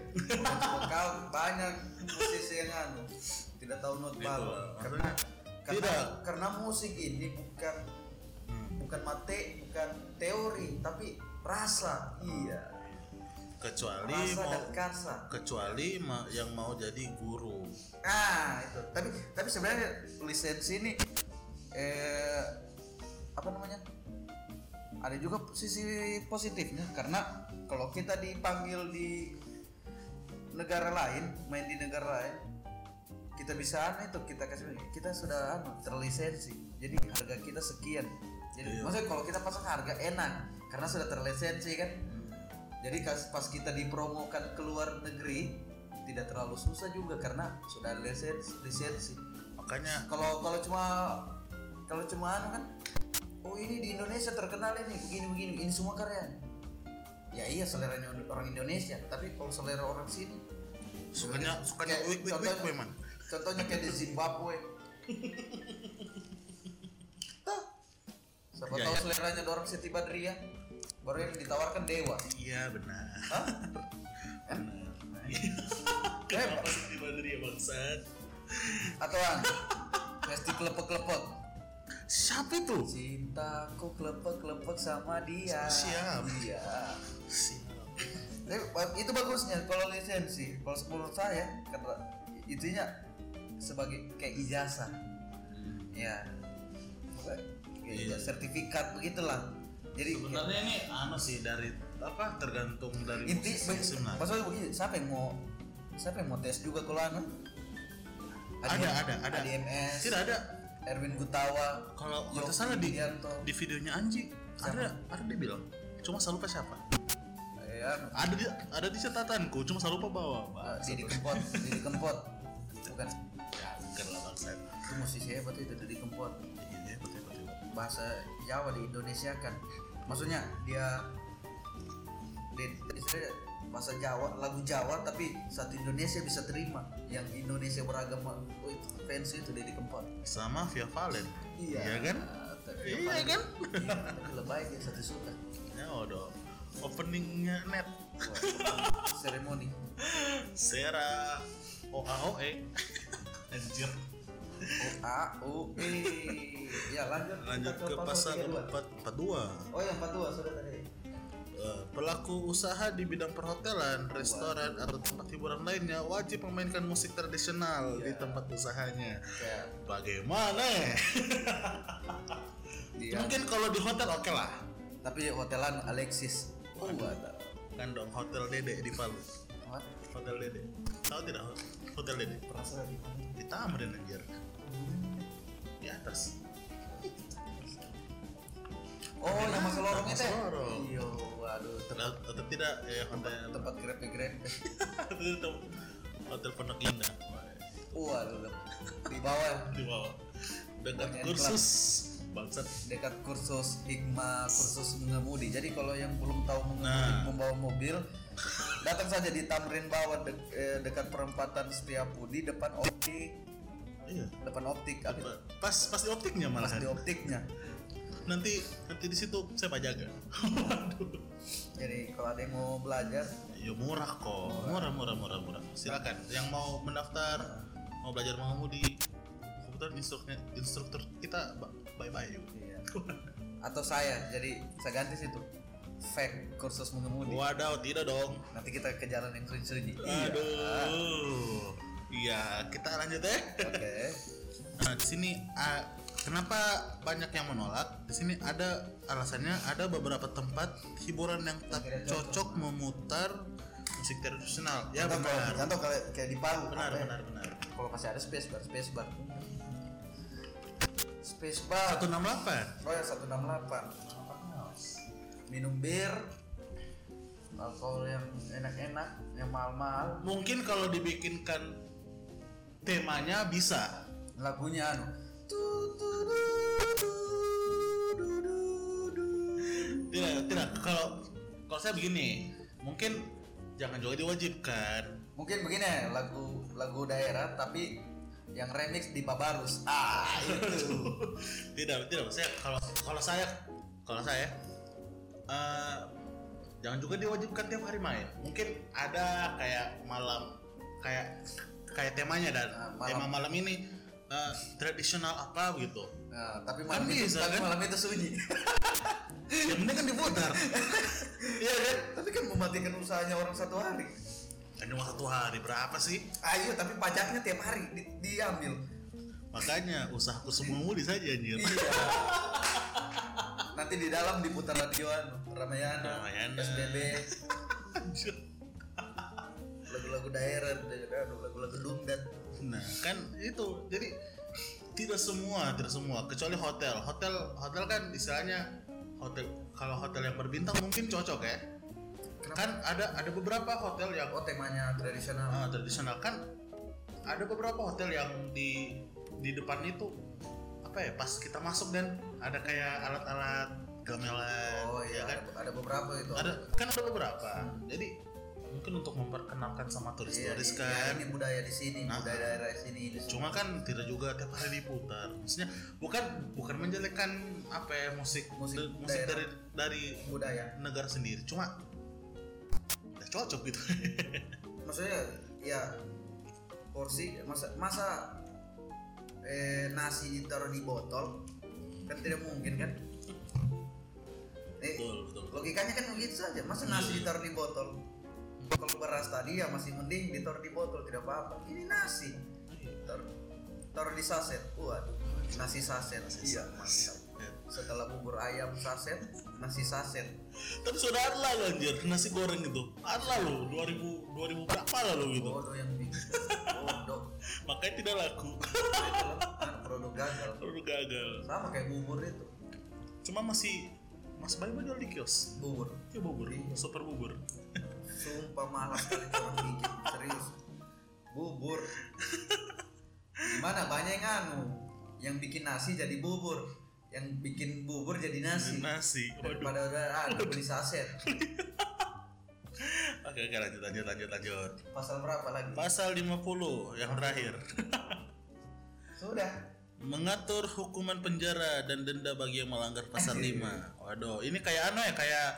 vokal banyak musisi yang anu tidak tahu not Gitu balok karena karena, tidak. karena musik ini bukan Hmm. bukan mate bukan teori tapi rasa iya. Kecuali rasa mau dan karsa. kecuali ma- yang mau jadi guru. Ah itu. Tapi tapi sebenarnya lisensi ini eh apa namanya? Ada juga sisi positifnya karena kalau kita dipanggil di negara lain main di negara lain kita bisa anu itu kita kasih kita sudah anu terlisensi. Jadi harga kita sekian. Jadi Iya. maksudnya kalau kita pasang harga enak karena sudah terlisensi kan? Jadi kas- pas kita dipromokan ke luar negeri tidak terlalu susah juga karena sudah ada lisensi. Lisensi makanya kalau kalau cuma kalau cuma anu kan? Oh ini di Indonesia terkenal ini begini begini ini semua karya ya iya seleranya orang Indonesia tapi kalau selera orang sini. Sukanya sukanya wik wik wik contohnya- memang contohnya kayak di Zimbabwe. Tuh. siapa Ya, tahu ya. seleranya orang Siti Badriah baru yang ditawarkan dewa. Iya benar. Hah? kenapa sih di Badri ya bangsat? Atau an Pasti kelepek-kelepek siapa itu? Cintaku kelepek-kelepek sama dia. Siap. Iya. Siap itu bagusnya kalau lisensi. Kalau menurut saya karena itunya sebagai kayak ijazah. Ya kayak Iya. ijazah, sertifikat begitulah jadi sebenarnya ini anu sih dari apa tergantung dari inti musisi sebenarnya maksudnya begini siapa yang mau siapa yang mau tes juga kalau anu? Ada ada ada ADMS tidak ada. Erwin Gutawa kalau nggak salah di Widianto. di videonya Anji ada ada dia bilang cuma saya lupa siapa. Anu, ada di ada di catatanku cuma saya lupa bawa. Ah, Didi Kempot Didi Kempot. Bukan. Ya bukan lah bangsat itu musisi hebat itu Didi Kempot. Iya betul betul bahasa Jawa di Indonesia kan maksudnya dia di, istilahnya bahasa Jawa lagu Jawa tapi satu Indonesia bisa terima. Yang Indonesia beragama oh, itu fans itu Didi Kempot. Sama Via Valen. Iya. Kan? Tapi Iya paling- kan? iya, tapi lebih baik ya satu suka. Ya udah openingnya net. Seremoni Sera OAOE anjir A O E ya lanjut lanjut kita ke pasal 32. 442 oh yang 42 sudah tadi Eh, pelaku usaha di bidang perhotelan, restoran, atau tempat hiburan lainnya wajib memainkan musik tradisional di Iya. tempat usahanya. kayak Bagaimana? ya? dia Mungkin kalau di hotel oke lah. tapi hotelan Alexis oh ada Kan dong hotel Dede di Palu. What? Hotel Dede. Tahu tidak hotel Dede? Di Tamrin anjir. Di atas. Oh, yang masuk lorong itu. ya? Masuk lorong. Iya, waduh, tempat, Atau tidak ya hotel tempat grepe-grepe. hotel hotel Pondok Indah. Waduh, di bawah Di bawah. Dekat kursus bangsat dekat kursus hikmah kursus mengemudi. Jadi kalau yang belum tahu mengemudi Nah. membawa mobil, datang saja di Tamrin Bawah dek- eh, dekat perempatan Setiabudi depan optik, iya. Depan optik, pas pas di optiknya malah. Pas di optiknya. nanti nanti di situ saya pajaga waduh Jadi kalau ada yang mau belajar, ya murah kok. Murah murah murah murah. Silakan. Yang mau mendaftar mau belajar mengemudi kebetulan instruktur instruktur kita bye bye yuk iya. atau saya, jadi saya ganti situ. Fake kursus mengemudi. wadaw tidak dong. Nanti kita ke jalan yang sunyi-sunyi. aduh. Iya kita lanjut ya Oke. nah di sini ah, kenapa banyak yang menolak di sini ada alasannya ada beberapa tempat hiburan yang tak cocok memutar musik tradisional ya contoh kalau benar contoh kalau kayak di Palu benar apa ya? benar benar kalau masih ada space bar space bar Space bar. 168 Oh ya 168. Minum bir. Alkohol yang enak-enak, yang mahal-mahal. mungkin kalau dibikinkan temanya bisa Lagunya anu. Tidak tidak kalau kalau saya begini mungkin jangan juga diwajibkan Mungkin begini lagu lagu daerah tapi yang remix di Babarus. Ah, itu. tidak tidak saya kalau kalau saya kalau saya eh, jangan juga diwajibkan tiap hari main mungkin ada kayak malam kayak kayak temanya dan Nah, malam. tema malam ini eh, tradisional apa gitu Nah, tapi malam Kan itu, bisa, tapi kan? malam itu sunyi. yang penting kan diputar Iya kan? Tapi kan mematikan usahanya orang satu hari. cuma satu hari berapa sih Ayo, tapi pajaknya tiap hari di- diambil. makanya usahaku semua mudi saja anjir Iya. Nanti di dalam diputar radio anu, Ramayana, Ramayana. SBB, Anjir. Lagu-lagu daerah, anu, lagu-lagu dungdan. Nah, kan itu. Jadi tidak semua, tidak semua kecuali hotel. Hotel hotel kan istilahnya hotel kalau hotel yang berbintang mungkin cocok ya. Kan ada ada beberapa hotel yang Oh, temanya tradisional. ah, tradisional kan ada beberapa hotel yang di di depan itu apa ya pas kita masuk dan ada kayak alat-alat gamelan Oh ya iya, kan ada, ada beberapa itu. ada kan ada beberapa jadi mungkin untuk memperkenalkan sama Iya, turis-turis iya, kan ini budaya di sini, Nah. budaya daerah di sini. Di cuma kan tidak juga tiap hari diputar maksudnya bukan bukan menjelekkan apa ya musik Musik de- musik daerah. dari dari budaya. negara sendiri cuma nggak cocok gitu Maksudnya ya porsi masa masa eh, nasi ditaruh di botol kan tidak mungkin kan? Eh, betul betul logikanya kan begitu saja masa nasi ditaruh di botol kalau beras tadi ya masih mending ditaruh di botol tidak apa-apa. Ini nasi. Taruh, taruh di saset. Waduh nasi saset. Iya mantap. Setelah bubur ayam saset nasi saset. Tapi sudah ada lah anjir. Nasi goreng itu. Ada lo 2000 2000 berapa lah lo gitu. Bodoh yang bikin. Bodoh. Makanya tidak laku. Kan produk gagal. Udah gagal. Sama kayak bubur itu. Cuma masih mas bayi jual di kios. Bubur. Ya bubur. Iya. super bubur sumpah malas sekali orang bikin serius. Bubur. Gimana? Banyak yang anu yang bikin nasi jadi bubur yang bikin bubur jadi nasi. nasi waduh. Daripada udah ada beli saset. Oke oke lanjut lanjut lanjut lanjut. Pasal berapa lagi? Pasal 50 yang terakhir. Sudah. Mengatur hukuman penjara dan denda bagi yang melanggar pasal 5 waduh ini kayak ano ya kayak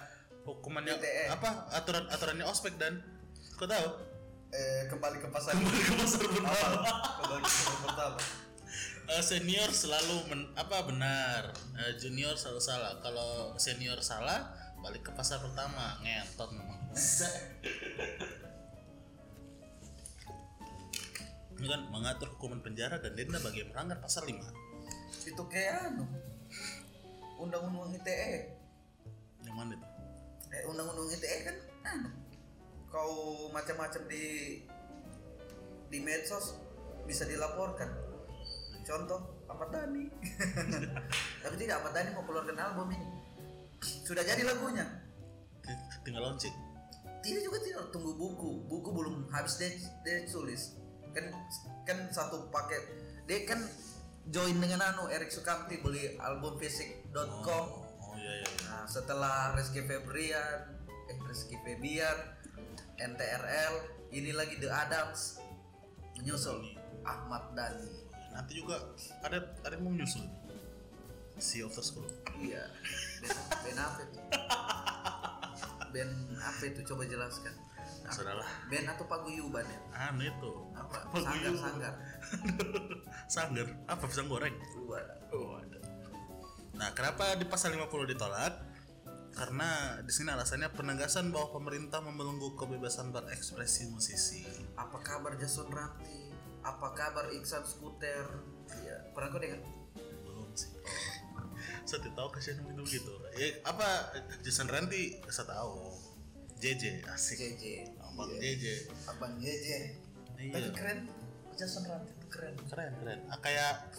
hukumannya ITE. apa? Aturan aturannya ospek dan. Kau tahu? Eh, kembali ke pasal kembali ke pasal Apa? pertama kembali ke pasal pertama Eh, senior selalu men- apa benar. Eh, junior selalu salah. Kalau senior salah balik ke pasal pertama. Ngentot memang. Ini kan mengatur hukuman penjara dan denda bagi yang melanggar pasal 5 itu kayak anu. Undang-undang ITE yang mana itu eh undang-undang ITE kan anu kau macam-macam di di medsos bisa dilaporkan. Contoh apa Dani tapi tidak apa Dani mau keluarkan album ini. Sudah jadi lagunya. Tinggal launching. Tidak juga tidak tunggu buku. Buku belum habis dia, dia tulis. Kan kan satu paket. Dia kan join dengan anu Erik Sukamti beli album fisik.com oh iya iya iya. Nah, setelah Rizky Febrian, eh Rizky Febian, NTRL, ini lagi The Adams menyusul Ahmad Dhani. nanti juga ada ada yang mau menyusul Sea of the School Iya. Band, band apa itu? Band apa itu? Coba jelaskan. Nah, Sudahlah. Band atau paguyuban ya? anu itu Apa? Paguyuban. Sanggar, sanggar. sanggar apa pisang goreng Dua. Oh, ada. Nah, kenapa di pasal 50 ditolak? Karena di sini alasannya penegasan bahwa pemerintah membelenggu kebebasan berekspresi musisi. Apa kabar Jason Ranti? Apa kabar Iksan Skuter? Iya. Pernah kau dengar? Belum sih. Saya tidak tahu kasihan itu gitu. Ya, apa Jason Ranti saya tahu. JJ asik. JJ. Abang Iya. JJ. Abang JJ. Iya. Tapi keren. Jason Ranti itu keren. Keren keren. Ah, kayak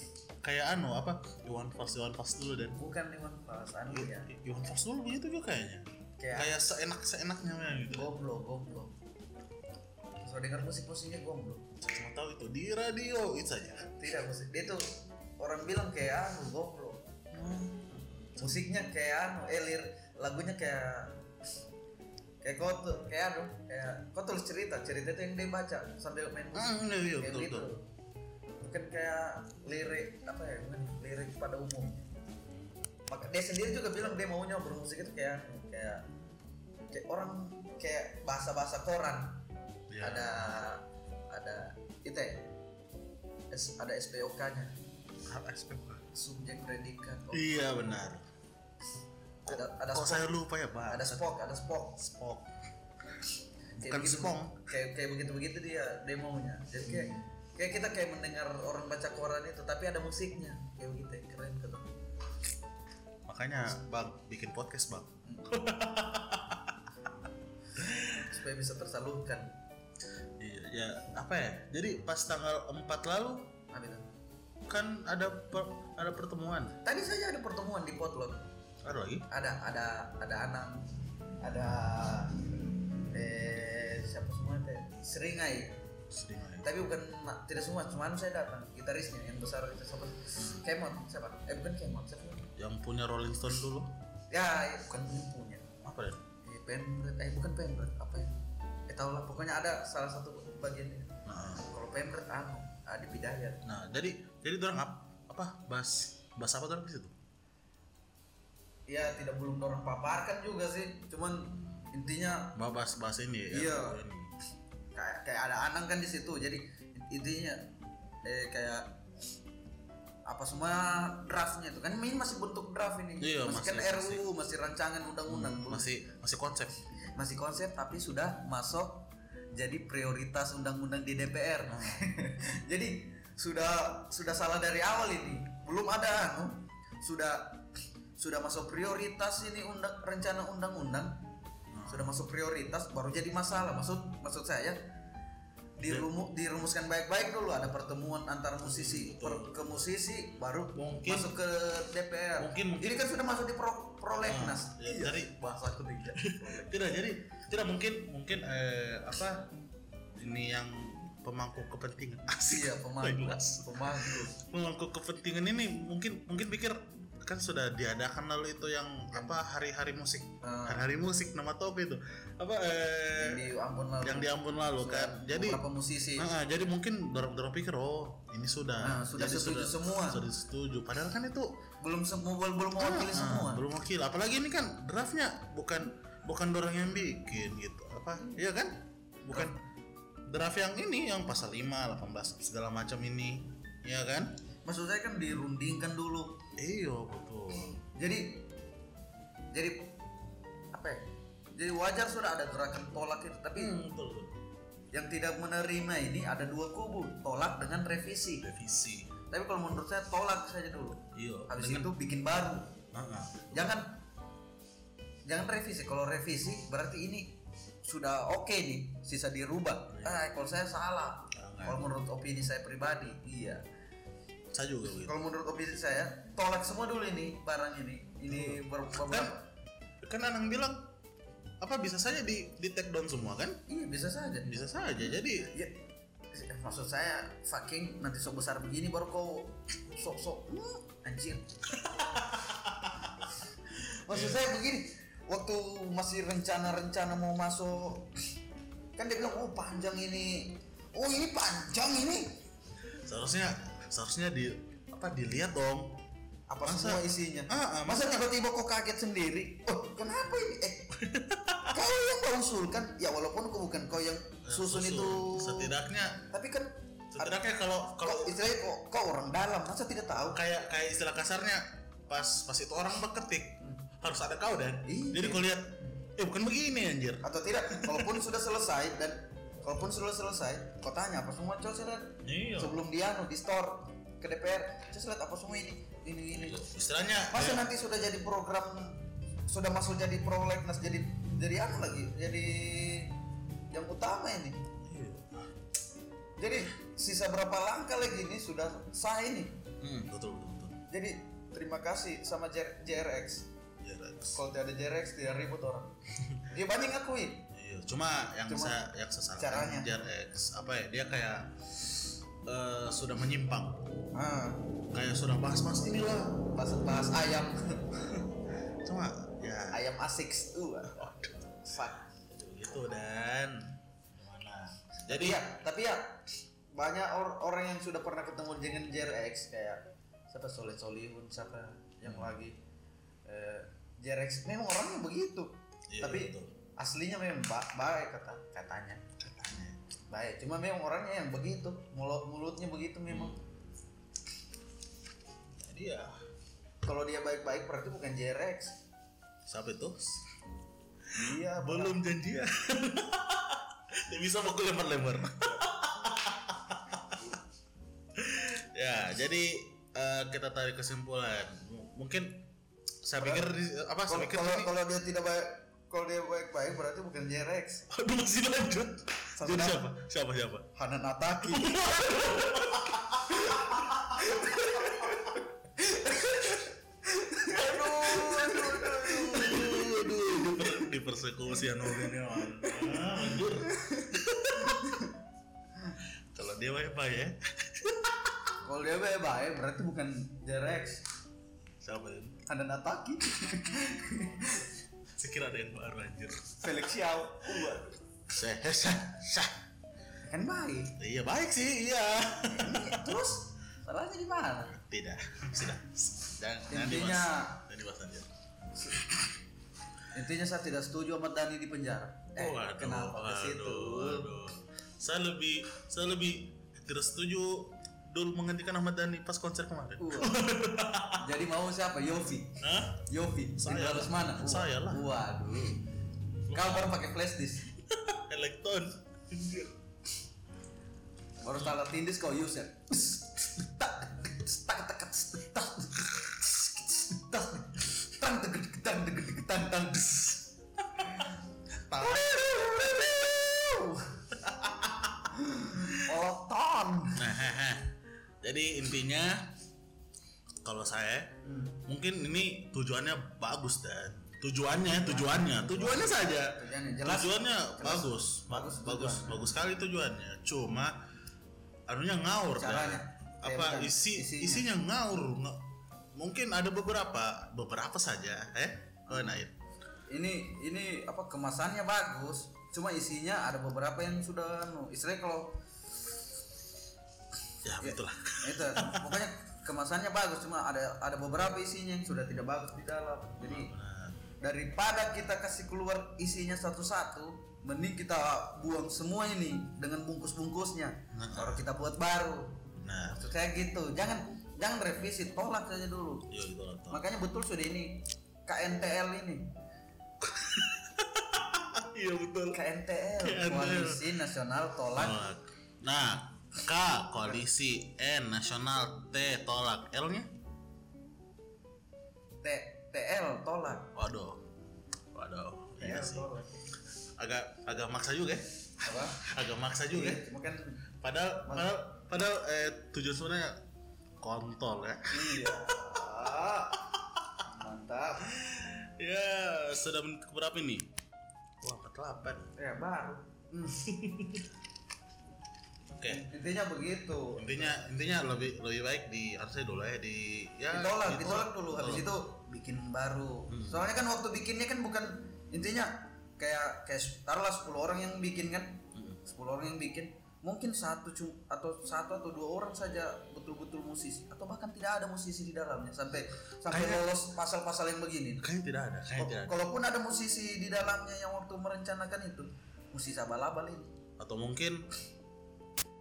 kayak anu apa? Iwan Fals Iwan Fals dulu dan bukan Iwan Fals anu ya. Iwan Fals dulu begitu juga kayaknya. Kayak- kayak seenak seenaknya gitu goblok goblok. So dengar musik musiknya goblok. Saya cuma tahu itu di radio itu saja. Tidak musik dia tuh orang bilang kayak anu goblok. Musiknya kayak anu eh lir lagunya kayak kayak kau tuh kayak anu kayak kau tulis cerita cerita itu yang dia baca sambil main musik. Hmm, iya, iya, kayak betul, gitu. betul. Bukan kayak lirik apa ya bukan lirik pada umum. Maka dia sendiri juga bilang dia maunya bermusik itu kayak kayak kayak orang kayak bahasa bahasa koran. Iya. ada ada itu ya? Ada SPOK nya Apa SPK? subjek predikat. Oh, iya benar. Ada ada kok spok. saya lupa ya pak? Ada spok ada spok. Spok. Kayak bukan begitu- spong. Kayak kayak begitu begitu dia demonya jadi kayak kayak kita kayak mendengar orang baca koran itu tapi ada musiknya. Kayak begitu ya, keren kata makanya bang bikin podcast bang. Supaya bisa tersalurkan. Iya ya apa ya? Jadi pas tanggal 4 lalu apa itu? kan ada per- ada pertemuan. Tadi saja ada pertemuan di potlot. Ada lagi? Ada ada ada Anang ada eh siapa semua teh Seringai. Sedih aja. Tapi bukan tidak semua cuma saya datang gitarisnya yang besar itu siapa? Kemon siapa? Eh bukan Kemon siapa? Yang punya Rolling Stone dulu? Ya eh, bukan yang punya. Apa ya? Eh Pembret eh bukan Pembret apa ya? Eh tau lah pokoknya ada salah satu bagiannya nah, kalau Pembret anu Adi Bidayat nah jadi jadi orang apa apa bahas bahas apa orang di situ? Ya tidak belum orang paparkan juga sih cuman intinya bahas bahas ini ya Iya. ini. Kayak kayak ada Anang kan di situ. Jadi intinya eh kayak apa semua draftnya itu. Kan ini masih bentuk draft ini. Iya, masih, kan masih- RUU masih, rancangan undang-undang belum- masih masih konsep. Masih konsep tapi sudah masuk jadi prioritas undang-undang di DPR Hmm. jadi sudah sudah salah dari awal ini. Belum ada anu. Sudah sudah masuk prioritas ini undang rencana undang-undang. Hmm. Sudah masuk prioritas baru jadi masalah. Maksud maksud saya dirumu, dirumuskan baik-baik dulu. Ada pertemuan antar musisi. Per, ke musisi baru Mungkin- masuk ke DPR mungkin- ini kan sudah masuk di pro, prolegnas. Ah, ya, jadi- bahasa ketiga tidak. Jadi tidak mungkin mungkin eh, apa ini yang pemangku kepentingan. Asik iya pemangku. Pemangku. Pemangku kepentingan ini mungkin mungkin pikir kan sudah diadakan lalu itu yang apa hari-hari musik. Ah. hari-hari musik nama top itu. Apa eh, yang di Ambon lalu. yang di Ambon lalu Sudah kan. Jadi musisi. Nah, jadi mungkin dorong dorong pikir oh ini sudah. Nah, sudah Jadi setuju semua. sudah setuju padahal kan itu belum semua belum belum mewakili Ah, semua. belum wakil. Apalagi ini kan draftnya bukan bukan dorong yang bikin gitu. Apa? Iya kan? Bukan draft yang ini yang pasal 5 18 segala macam ini. Ya kan? Maksud saya kan dirundingkan dulu iya betul. Jadi jadi apa ya? Jadi wajar sudah ada gerakan tolak itu tapi Hmm, betul, betul. yang tidak menerima ini ada dua kubu tolak dengan revisi. Revisi. Tapi kalau menurut saya tolak saja dulu. Iya habis dengan- itu bikin baru. Ah, ah. jangan jangan revisi. Kalau revisi berarti ini sudah oke nih sisa dirubah. Ah kalau saya salah. Jangan. kalau menurut opini saya pribadi iya saya juga gitu kalau menurut opini saya tolak semua dulu ini barang ini. Ini ber- kan beberapa kan Anang bilang apa bisa saja di di take down semua kan? Iya bisa saja. Bisa saja jadi ya maksud saya fucking nanti sok besar begini baru kau sok sok anjir maksud saya begini waktu masih rencana-rencana mau masuk kan dia bilang oh panjang ini. Oh ini panjang ini. Seharusnya seharusnya di apa dilihat dong. Apa Masa- semua isinya? Ah, ah, masa tiba-tiba kok kaget sendiri? Oh kenapa ini? Eh kau yang kau usulkan ya walaupun kau bukan kau yang susun Susun. itu. Setidaknya tapi kan setidaknya kalau kalau kau istilahnya kok kau orang dalam? Masa tidak tahu? Kayak kayak istilah kasarnya pas pas itu orang beketik harus ada kau dan. Iya. jadi kau lihat eh bukan begini anjir. Atau tidak kalaupun sudah selesai dan kalaupun sudah selesai kau tanya apa semua lihat iya sebelum dia anu di store ke DPR lihat apa semua ini ini ini istilahnya masa kayak- nanti sudah jadi program sudah masuk jadi prolegnas jadi jadi apa lagi jadi yang utama ini Iya. jadi sisa berapa langkah lagi ini sudah sah ini Hmm, betul betul. betul. Jadi terima kasih sama JRX. JRX. Kalau tidak ada JRX tidak ribut orang. Dia banyak ngakui. Iya, cuma yang Cuma saya yang saya salahkan caranya. JRX apa ya? Dia kayak eh, sudah menyimpang. Ah, Kayak sudah bahas-bahas inilah. bahas-bahas ayam. Cuma ya ayam A6. Uh, fuck. gitu dan gimana? Jadi Iya, tapi ya banyak or- orang yang sudah pernah ketemu dengan JRX kayak siapa Soleh Solihun, siapa yang lagi eh, JRX memang orangnya begitu. Iya, tapi betul. Aslinya memang ba- baik kata katanya. katanya Baik, cuma memang orangnya yang begitu, mulut mulutnya begitu memang. jadi ya Kalau dia baik-baik berarti bukan JRX. siapa itu? Iya, Belum janjian. Dia bisa mau lempar-lempar. ya, jadi eh, kita tarik kesimpulan. M- Mungkin saya pikir apa saya Kalau pikir kalau ini kalau dia tidak baik kalau dia baik-baik berarti bukan JRX. Aduh masih lanjut. Sampai Jadi apa? siapa? Siapa siapa? Hanan Ataki. Aduh, aduh, di persekusi anu ini anjir. Kalau dia baik-baik ya. Kalau dia baik-baik berarti bukan JRX. Siapa ini? Hanan Ataki. Saya kira ada yang baru anjir. Felix Xiao. Uh, Sah, sah, sah. kan baik. Iya baik sih, iya. Ini terus salahnya di mana? Tidak, sudah. Jangan Intinya-. Jangan dibahas aja. Intinya saya tidak setuju sama Dani di penjara. Eh, Oh, kenapa ke situ? Saya lebih, saya lebih tidak setuju dulu menghentikan Ahmad Dhani pas konser kemarin. Uh. Jadi mau siapa? Yofi. Hah? Yofi. Saya lah. mana? Saya lah. Waduh. Kau baru pakai flash disk. Elektron. Baru salah tindis kau user. Tak, tak, tak, tak, jadi intinya kalau saya mungkin ini tujuannya bagus dan tujuannya tujuannya tujuannya saja Tujuannya jelas. tujuannya Jelas. bagus Bagus bagus bagus tujuannya. bagus sekali tujuannya cuma anunya ngaur Caranya. Dan. Eh, apa bukan, isi isinya. isinya ngaur mungkin ada beberapa beberapa saja eh oh naik Ini ini apa kemasannya bagus. Cuma isinya ada beberapa yang sudah anu, istilahnya kalau ya Ya. betul lah. itu. Pokoknya kemasannya bagus cuma ada ada beberapa isinya yang sudah tidak bagus di dalam. Jadi daripada kita kasih keluar isinya satu-satu mending kita buang semua ini dengan bungkus-bungkusnya. Nah. baru kita buat baru. Nah. Maksud saya gitu. Jangan jangan revisi tolak saja dulu. Iya gitu lah tuh. makanya betul sudah ini KNTL ini. Iya betul. KNTL KNTL. Koalisi Nasional Tolak. Tolak. Nah, K koalisi, N nasional, T tolak, L-nya? T TL Tolak Waduh. Waduh. Iya TL sih. Tolak Agak agak maksa juga ya. apa Agak maksa juga. ya. Iya, cuma kan Padahal padahal padahal eh tujuan sebenarnya kontol ya. Iya. Mantap. Ya, sudah menit keberapa ini? Wah, 48. Ya baru. Hmm. Oke. Intinya begitu. Intinya intinya lebih lebih baik di harusnya dulu ya di ya Ditolak, ditolak dulu. Habis ditolak. itu bikin baru. Soalnya kan waktu bikinnya kan bukan intinya kayak kayak taruhlah 10 orang yang bikin kan. 10 orang yang bikin mungkin satu cu- atau satu atau dua orang saja betul-betul musisi atau bahkan tidak ada musisi di dalamnya sampai sampai Kayaknya- lolos pasal-pasal yang begini. Kayaknya tidak ada, kayaknya tidak ada. Kalaupun ada musisi di dalamnya yang waktu merencanakan itu, musisi abal-abal ini. atau mungkin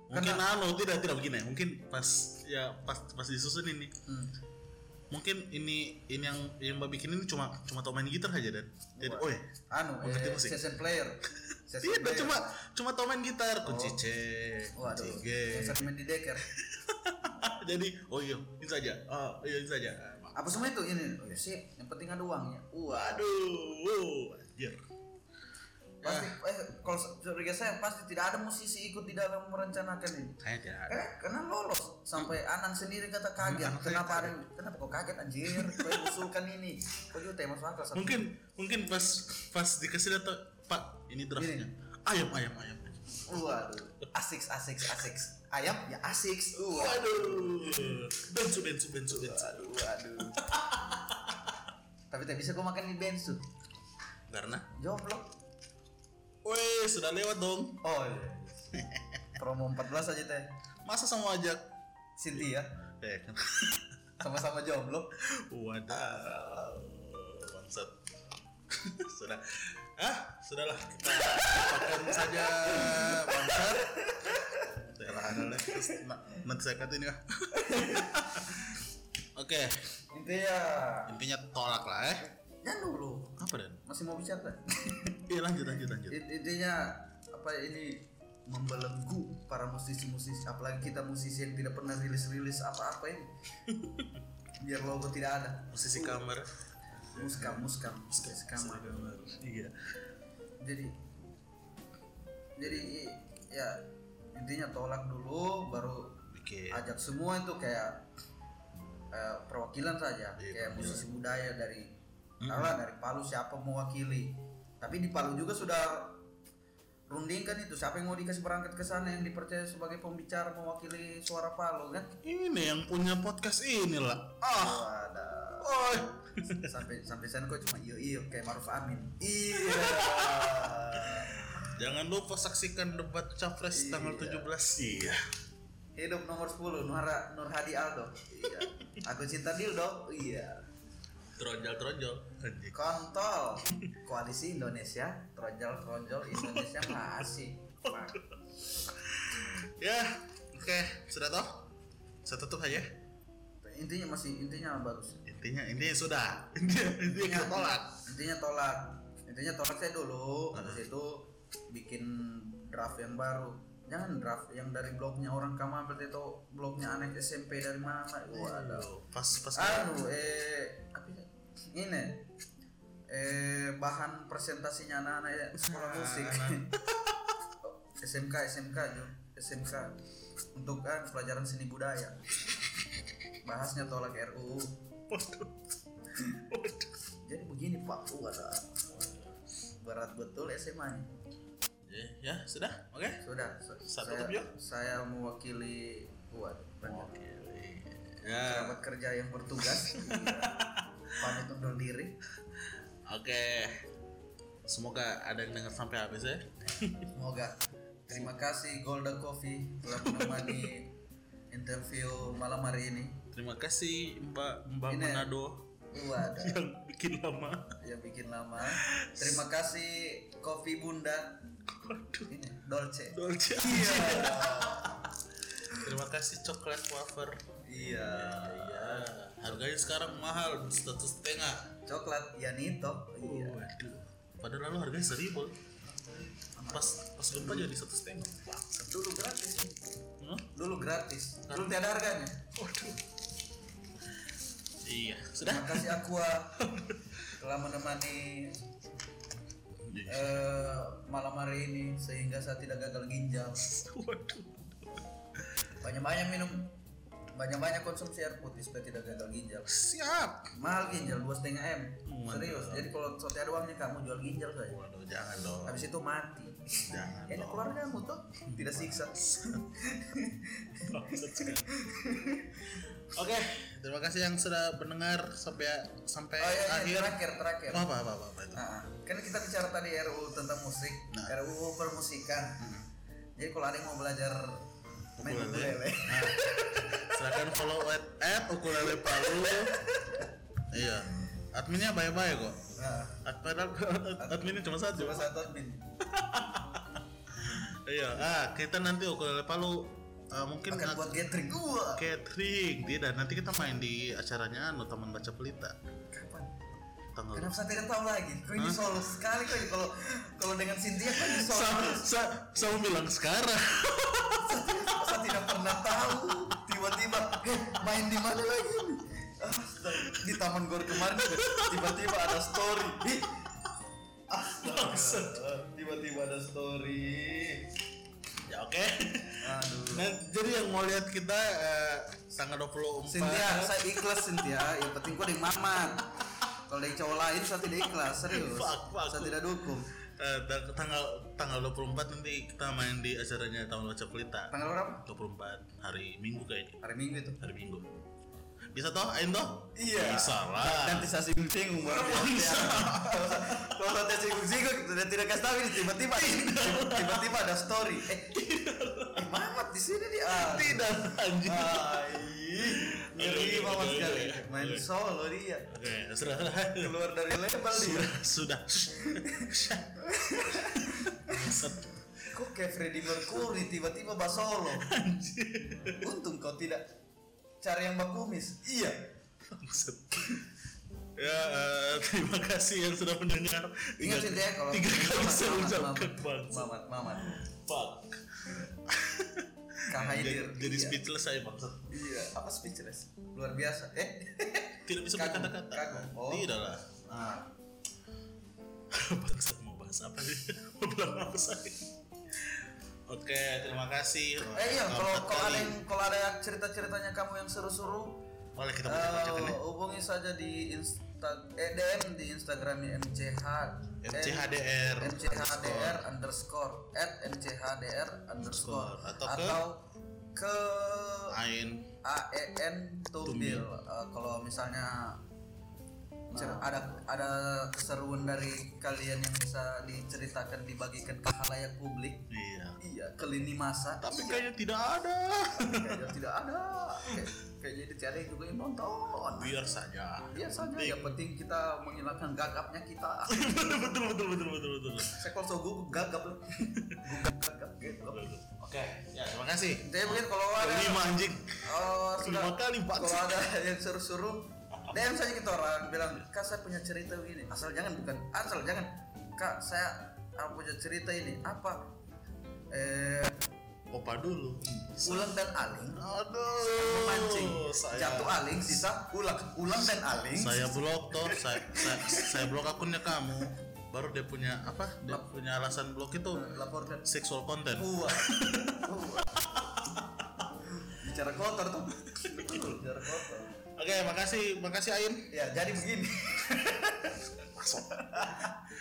mungkin anu tidak tidak begini. Mungkin pas ya pas pas disusun ini. Hmm. mungkin ini ini yang yang mbak bikin ini cuma cuma tau main gitar aja dan. Jadi oh ya anu eh, musik? session player. Session tidak player. cuma cuma tau main gitar. Kunci C waduh kunci G. main di deker jadi oh iya ini saja. Oh iya ini saja. Apa semua itu? Ini. Oh, ya, sip. Yang penting ada uangnya. Waduh anjir Pasti eh, kalau surga saya pasti tidak ada musisi ikut di dalam merencanakan ini. Kayak tidak ada. Eh, karena lolos sampai Anan sendiri kata kaget. Saya kenapa ada kenapa kok kaget anjir? Kau usulkan ini. Kau juga tema masuk akal satu. Mungkin mungkin pas pas dikasih data Pak ini draftnya. Ayam ayam ayam. Waduh, asik asik asik. Ayam ya asik. Waduh. Waduh. Bensu bensu bensu bensu. Waduh, waduh. Tapi tak bisa kau makan di bensu. Karena Jomblo. Weh, sudah lewat dong. Oh iya. Promo 14 aja teh. Masa sama ajak? Cynthia Eh, sama-sama jomblo. Wadah. Bangsat. Sudah. Ah, sudahlah kita lupakan saja bangsat. Saya lah ada lah. Terus na- nanti saya kata ini ah. Oke, Intinya intinya tolak lah eh. Jangan dulu. Apa dan? Masih mau bicara? Iya lanjut lanjut lanjut. In- Intinya apa ini membelenggu para musisi-musisi apalagi kita musisi yang tidak pernah rilis-rilis apa-apa ini biar logo tidak ada Musisi kamar. muskam muskam musisi kamar Iya. jadi jadi ya intinya tolak dulu baru Bikin. ajak semua itu kayak eh, perwakilan saja Iya, kayak musisi budaya dari Alah, dari Palu siapa mewakili tapi di Palu juga sudah rundingkan itu. Siapa yang mau dikasih berangkat ke sana yang dipercaya sebagai pembicara mewakili suara Palu kan? Ini yang punya podcast ini lah. Ah. ada Oh. sampai sampai sana kok cuma iyo iyo kayak Maruf Amin. Iya. Jangan lupa saksikan debat capres tanggal 17. Iya. hidup nomor 10 Nur, Nur Hadi Aldo. Iya. Aku cinta Dildo. Iya Tronjol tronjol. Kontol koalisi Indonesia tronjol tronjol Indonesia masih. Ya, oke, sudah toh? Saya tutup aja. intinya masih intinya bagus Intinya intinya sudah. Intinya intinya tolak. intinya tolak intinya tolak saya dulu habis itu bikin draft yang baru jangan draft yang dari blognya orang kamu ambil itu blognya anak SMP dari mana waduh Pas pas anu eh apa ya? Ini eh bahan presentasinya anak-anak sekolah musik. SMK SMK Jo. SMK untuk kan pelajaran seni budaya. Bahasnya tolak RUU jadi begini Pak. Ada berat betul SMA nya Ya, ya, sudah. Oke. sudah. Sa- Satu saya, tutup, saya mewakili kuat Oke. Ya. kerabat kerja yang bertugas Pamit undur diri Oke. Semoga ada yang dengar sampai habis ya. Semoga. Terima kasih Golda Coffee telah menemani interview malam hari ini. Terima kasih Mbak Mbak Ini. Manado Wadah, yang bikin lama. yang bikin lama. Terima kasih Kopi Bunda. Waduh. Ini Dolce. Dolce. Iya. Terima kasih coklat wafer. Iya. Iya. Harganya sekarang mahal, satu setengah. Coklat Yanito. Iya. Waduh. Padahal lalu harganya seribu. Pas pas gempa jadi satu setengah. Dulu gratis. Dulu gratis. Dulu tiada harganya. Waduh. Iya. Sudah. Terima kasih Aqua telah menemani eh, malam hari ini sehingga saya tidak gagal ginjal. Waduh. Banyak-banyak minum banyak-banyak konsumsi air putih supaya tidak gagal ginjal. Siap. Mahal ginjal dua setengah m. Serius. Jadi kalau sote ada uangnya kamu jual ginjal saja. Waduh, jangan dong. Habis itu mati. Jangan Enak dong. keluarga kamu tuh tidak siksa. Oke, terima kasih yang sudah mendengar sampai sampai Oh iya, iya akhir. terakhir terakhir. Apa apa apa, apa itu? Nah, kan kita bicara tadi RUU tentang musik, Nah. RUU permusikan. Jadi kalau ada yang mau belajar main Ukulele. Nah, silakan follow at, at ukulele palu. iya. Adminnya baik-baik kok. nah, Admin adminnya cuma satu. cuma satu admin. Iya. Ah, kita nanti ukulele palu eh, mungkin Akan buat gathering gua. catering tidak nanti kita main di acaranya anu taman baca pelita? Tanggal Kenapa saya tidak tahu lagi? Kau ini solo sekali kau kalau kalau dengan Cynthia kau ini solo. Sa, sa, saya bilang sekarang saya tidak pernah tahu tiba-tiba eh, main di mana lagi? Astaga, di taman gor kemarin tiba-tiba ada story Astaga, tiba-tiba ada story. Ya oke. Aduh. Nah, jadi yang mau lihat kita eh, tanggal 24 Cynthia, saya ikhlas Cynthia. Yang penting kau di mamat. Kalau dari cowok lain saya tidak ikhlas, serius. Fuck, fuck. Saya tidak dukung. eh, tang- tanggal tanggal 24 nanti kita main di acaranya Baca Pelita. Tanggal berapa? 24 hari Minggu kayaknya. Hari Minggu itu. Hari Minggu. Bisa toh, Ain toh? Iya. Bisa lah. Nanti saya singgung buat Bisa. Kalau saya singgung-singgung sudah tidak kasih tahu ini tiba-tiba tiba-tiba ada story. Eh, eh Mamat di sini dia. Ah. Tidak anjing. Ngeri oke, sekali. Main solo dia. Sudah. Keluar dari label dia. Sudah. Kok kayak Freddie Mercury tiba-tiba basolo. Untung kau tidak cari yang bakumis. Iya. Ya, eh, terima kasih yang sudah mendengar. Ingat sih deh kalau tiga kali Mamat, saya ucapkan Mamat. Mamat, Mamat. Fuck. Kak Haidir. Jadi, jadi Iya. speechless saya bangsat. Iya, apa speechless? Luar biasa. Eh. Tidak bisa berkata-kata. Oh. Tidak lah. Nah, bangsat mau bahas apa sih? Mau bilang apa saya? Oke, terima kasih. eh iya, kalau kalau ada yang kalau ada yang cerita-ceritanya kamu yang seru-seru, boleh kita baca-bacakan eh, ya. hubungi saja di Insta eh, DM di Instagramnya MCH MCHDR MCHDR underscore. at MCHDR underscore. Atau ke- atau ke Ain. AEN Tumbil. Eh, kalau misalnya cer- ada ada keseruan dari kalian yang bisa diceritakan dibagikan ke halayak publik Iya. iya ke lini masa Tapi iya. kayaknya tidak ada. kayaknya tidak ada Kayak- kayaknya yang juga yang nonton Biar saja. Iya saja yang penting kita menghilangkan gagapnya kita betul betul betul betul betul betul. saya kalau so gugup gagap loh gugup gagap gitu Oke, ya terima kasih. jadi mungkin kalau ada Lima anjing. Oh, sudah. Lima kali, Pak. Kalau ada yang suruh-suruh, DM saja kita orang bilang, kak saya punya cerita begini. Asal jangan bukan, asal jangan. Kak saya punya cerita ini. Apa? Eh, Opa dulu. ulang dan aling. Aduh. Memancing. Saya, Jatuh aling, sisa ulang. Ulang dan aling. Saya blok toh. Saya, saya, saya blok akunnya kamu. Baru dia punya apa? Dia punya alasan blok itu laporkan. sexual content. Wah. Wah. Bicara kotor tuh. Bicara kotor. Oke, makasih, makasih Ain. Ya, jadi begini. Masuk.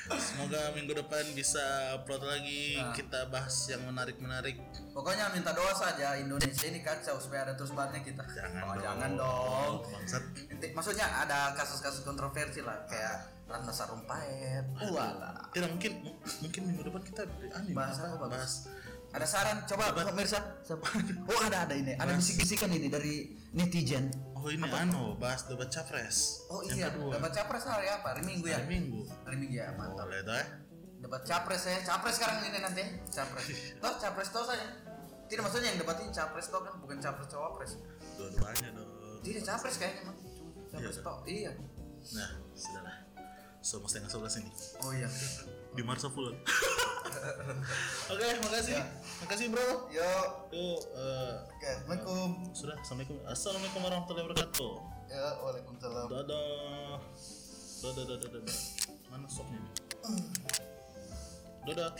Semoga minggu depan bisa upload lagi. Nah. Kita bahas yang menarik-menarik. Pokoknya minta doa saja Indonesia ini kacau supaya ada terus bannya kita. Jangan oh, dong. jangan dong. Bangsat. Inti- maksudnya ada kasus-kasus kontroversi lah kayak Ratna Sarumpait. Walah. Tidak mungkin mu- mungkin minggu depan kita aneh Bahas apa? apa, bagus? bahas Ada saran coba pemirsa. Oh ada ada ini. Ada bisik-bisikan ini dari netizen. Oh ini anu bahas debat capres. Oh iya, debat capres hari apa? Hari Minggu ya? Hari Minggu. Hari Minggu ya, mantap. Boleh dah. Debat capres ya, capres sekarang ini nanti. Capres. Toh capres toh saja. Tidak maksudnya yang debatin capres toh kan bukan capres cawapres. Dua-duanya dong. Tidak capres kayaknya mah. Capres Iya. toh. Iya. Nah, sudahlah. Semua setengah sebelas ini Oh iya. Di Marsa Fulan. Oke, makasih. Ya. Makasih bro. Yo. Tuh, eh, Oke, Assalamualaikum. sudah. Assalamualaikum. Assalamualaikum warahmatullahi wabarakatuh. Ya, Waalaikumsalam. Dadah. Dadah, dadah, dadah. Mana sopnya? Dadah.